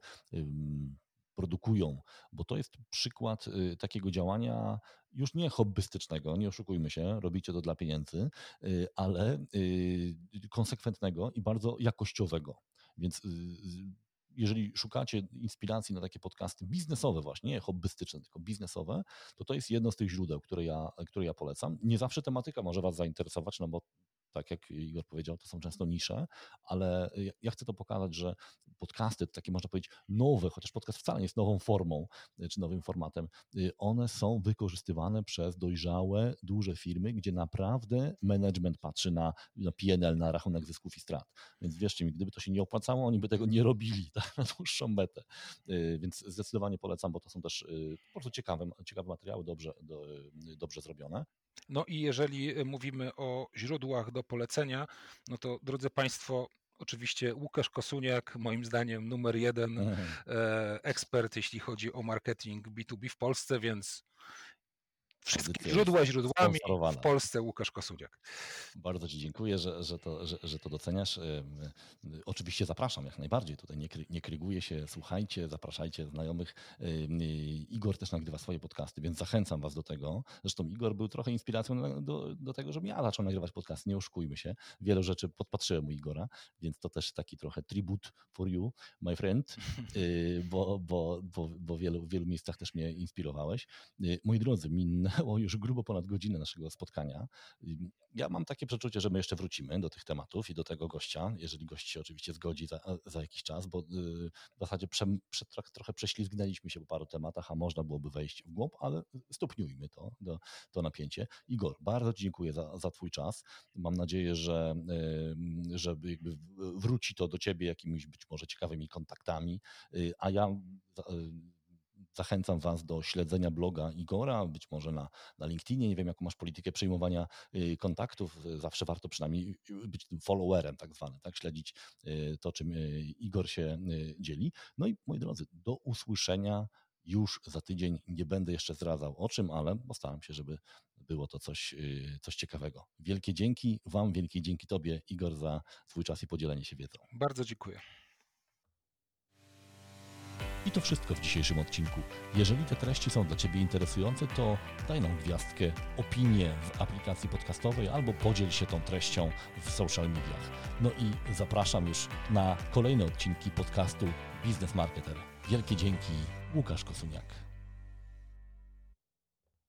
Speaker 1: produkują, bo to jest przykład takiego działania już nie hobbystycznego, nie oszukujmy się, robicie to dla pieniędzy, ale konsekwentnego i bardzo jakościowego. Więc y, jeżeli szukacie inspiracji na takie podcasty biznesowe właśnie, nie hobbystyczne, tylko biznesowe, to to jest jedno z tych źródeł, które ja, które ja polecam. Nie zawsze tematyka może Was zainteresować, no bo tak jak Igor powiedział, to są często nisze, ale ja chcę to pokazać, że podcasty, takie można powiedzieć nowe, chociaż podcast wcale nie jest nową formą y, czy nowym formatem, y, one są wykorzystywane przez dojrzałe, duże firmy, gdzie naprawdę management patrzy na, na PNL, na rachunek zysków i strat. Więc wierzcie mi, gdyby to się nie opłacało, oni by tego nie robili tak, na dłuższą metę. Więc zdecydowanie polecam, bo to są też po prostu ciekawe, ciekawe materiały, dobrze, do, dobrze zrobione.
Speaker 2: No i jeżeli mówimy o źródłach do polecenia, no to drodzy Państwo, Oczywiście Łukasz Kosuniak, moim zdaniem numer jeden mhm. e, ekspert, jeśli chodzi o marketing B2B w Polsce, więc Wszystkie źródła źródłami w Polsce Łukasz Kosuniak.
Speaker 1: Bardzo Ci dziękuję, że, że, to, że, że to doceniasz. Oczywiście zapraszam jak najbardziej. Tutaj nie, nie kryguję się, słuchajcie, zapraszajcie znajomych. Igor też nagrywa swoje podcasty, więc zachęcam Was do tego. Zresztą Igor był trochę inspiracją do, do tego, żebym ja zaczął nagrywać podcasty. Nie oszukujmy się. Wiele rzeczy podpatrzyłem u Igora, więc to też taki trochę tribut for you, my friend, y, bo, bo, bo, bo w wielu, w wielu miejscach też mnie inspirowałeś. Y, moi drodzy, minne minęło już grubo ponad godzinę naszego spotkania. Ja mam takie przeczucie, że my jeszcze wrócimy do tych tematów i do tego gościa, jeżeli gość się oczywiście zgodzi za, za jakiś czas, bo y, w zasadzie prze, prze, trochę prześlizgnęliśmy się po paru tematach, a można byłoby wejść w głąb, ale stopniujmy to, to, to napięcie. Igor, bardzo dziękuję za, za Twój czas. Mam nadzieję, że, y, że jakby wróci to do Ciebie jakimiś być może ciekawymi kontaktami, y, a ja Zachęcam Was do śledzenia bloga Igora, być może na, na LinkedInie. Nie wiem, jaką masz politykę przyjmowania y, kontaktów. Zawsze warto przynajmniej y, być tym followerem, tak zwanym, tak? śledzić y, to, czym Igor się dzieli. No i moi drodzy, do usłyszenia już za tydzień. Nie będę jeszcze zdradzał o czym, ale postaram się, żeby było to coś, coś ciekawego. Wielkie dzięki Wam, wielkie dzięki Tobie, Igor, za swój czas i podzielenie się wiedzą.
Speaker 2: Bardzo dziękuję.
Speaker 1: I to wszystko w dzisiejszym odcinku. Jeżeli te treści są dla Ciebie interesujące, to daj nam gwiazdkę, opinię w aplikacji podcastowej albo podziel się tą treścią w social mediach. No i zapraszam już na kolejne odcinki podcastu Business Marketer. Wielkie dzięki, Łukasz Kosuniak.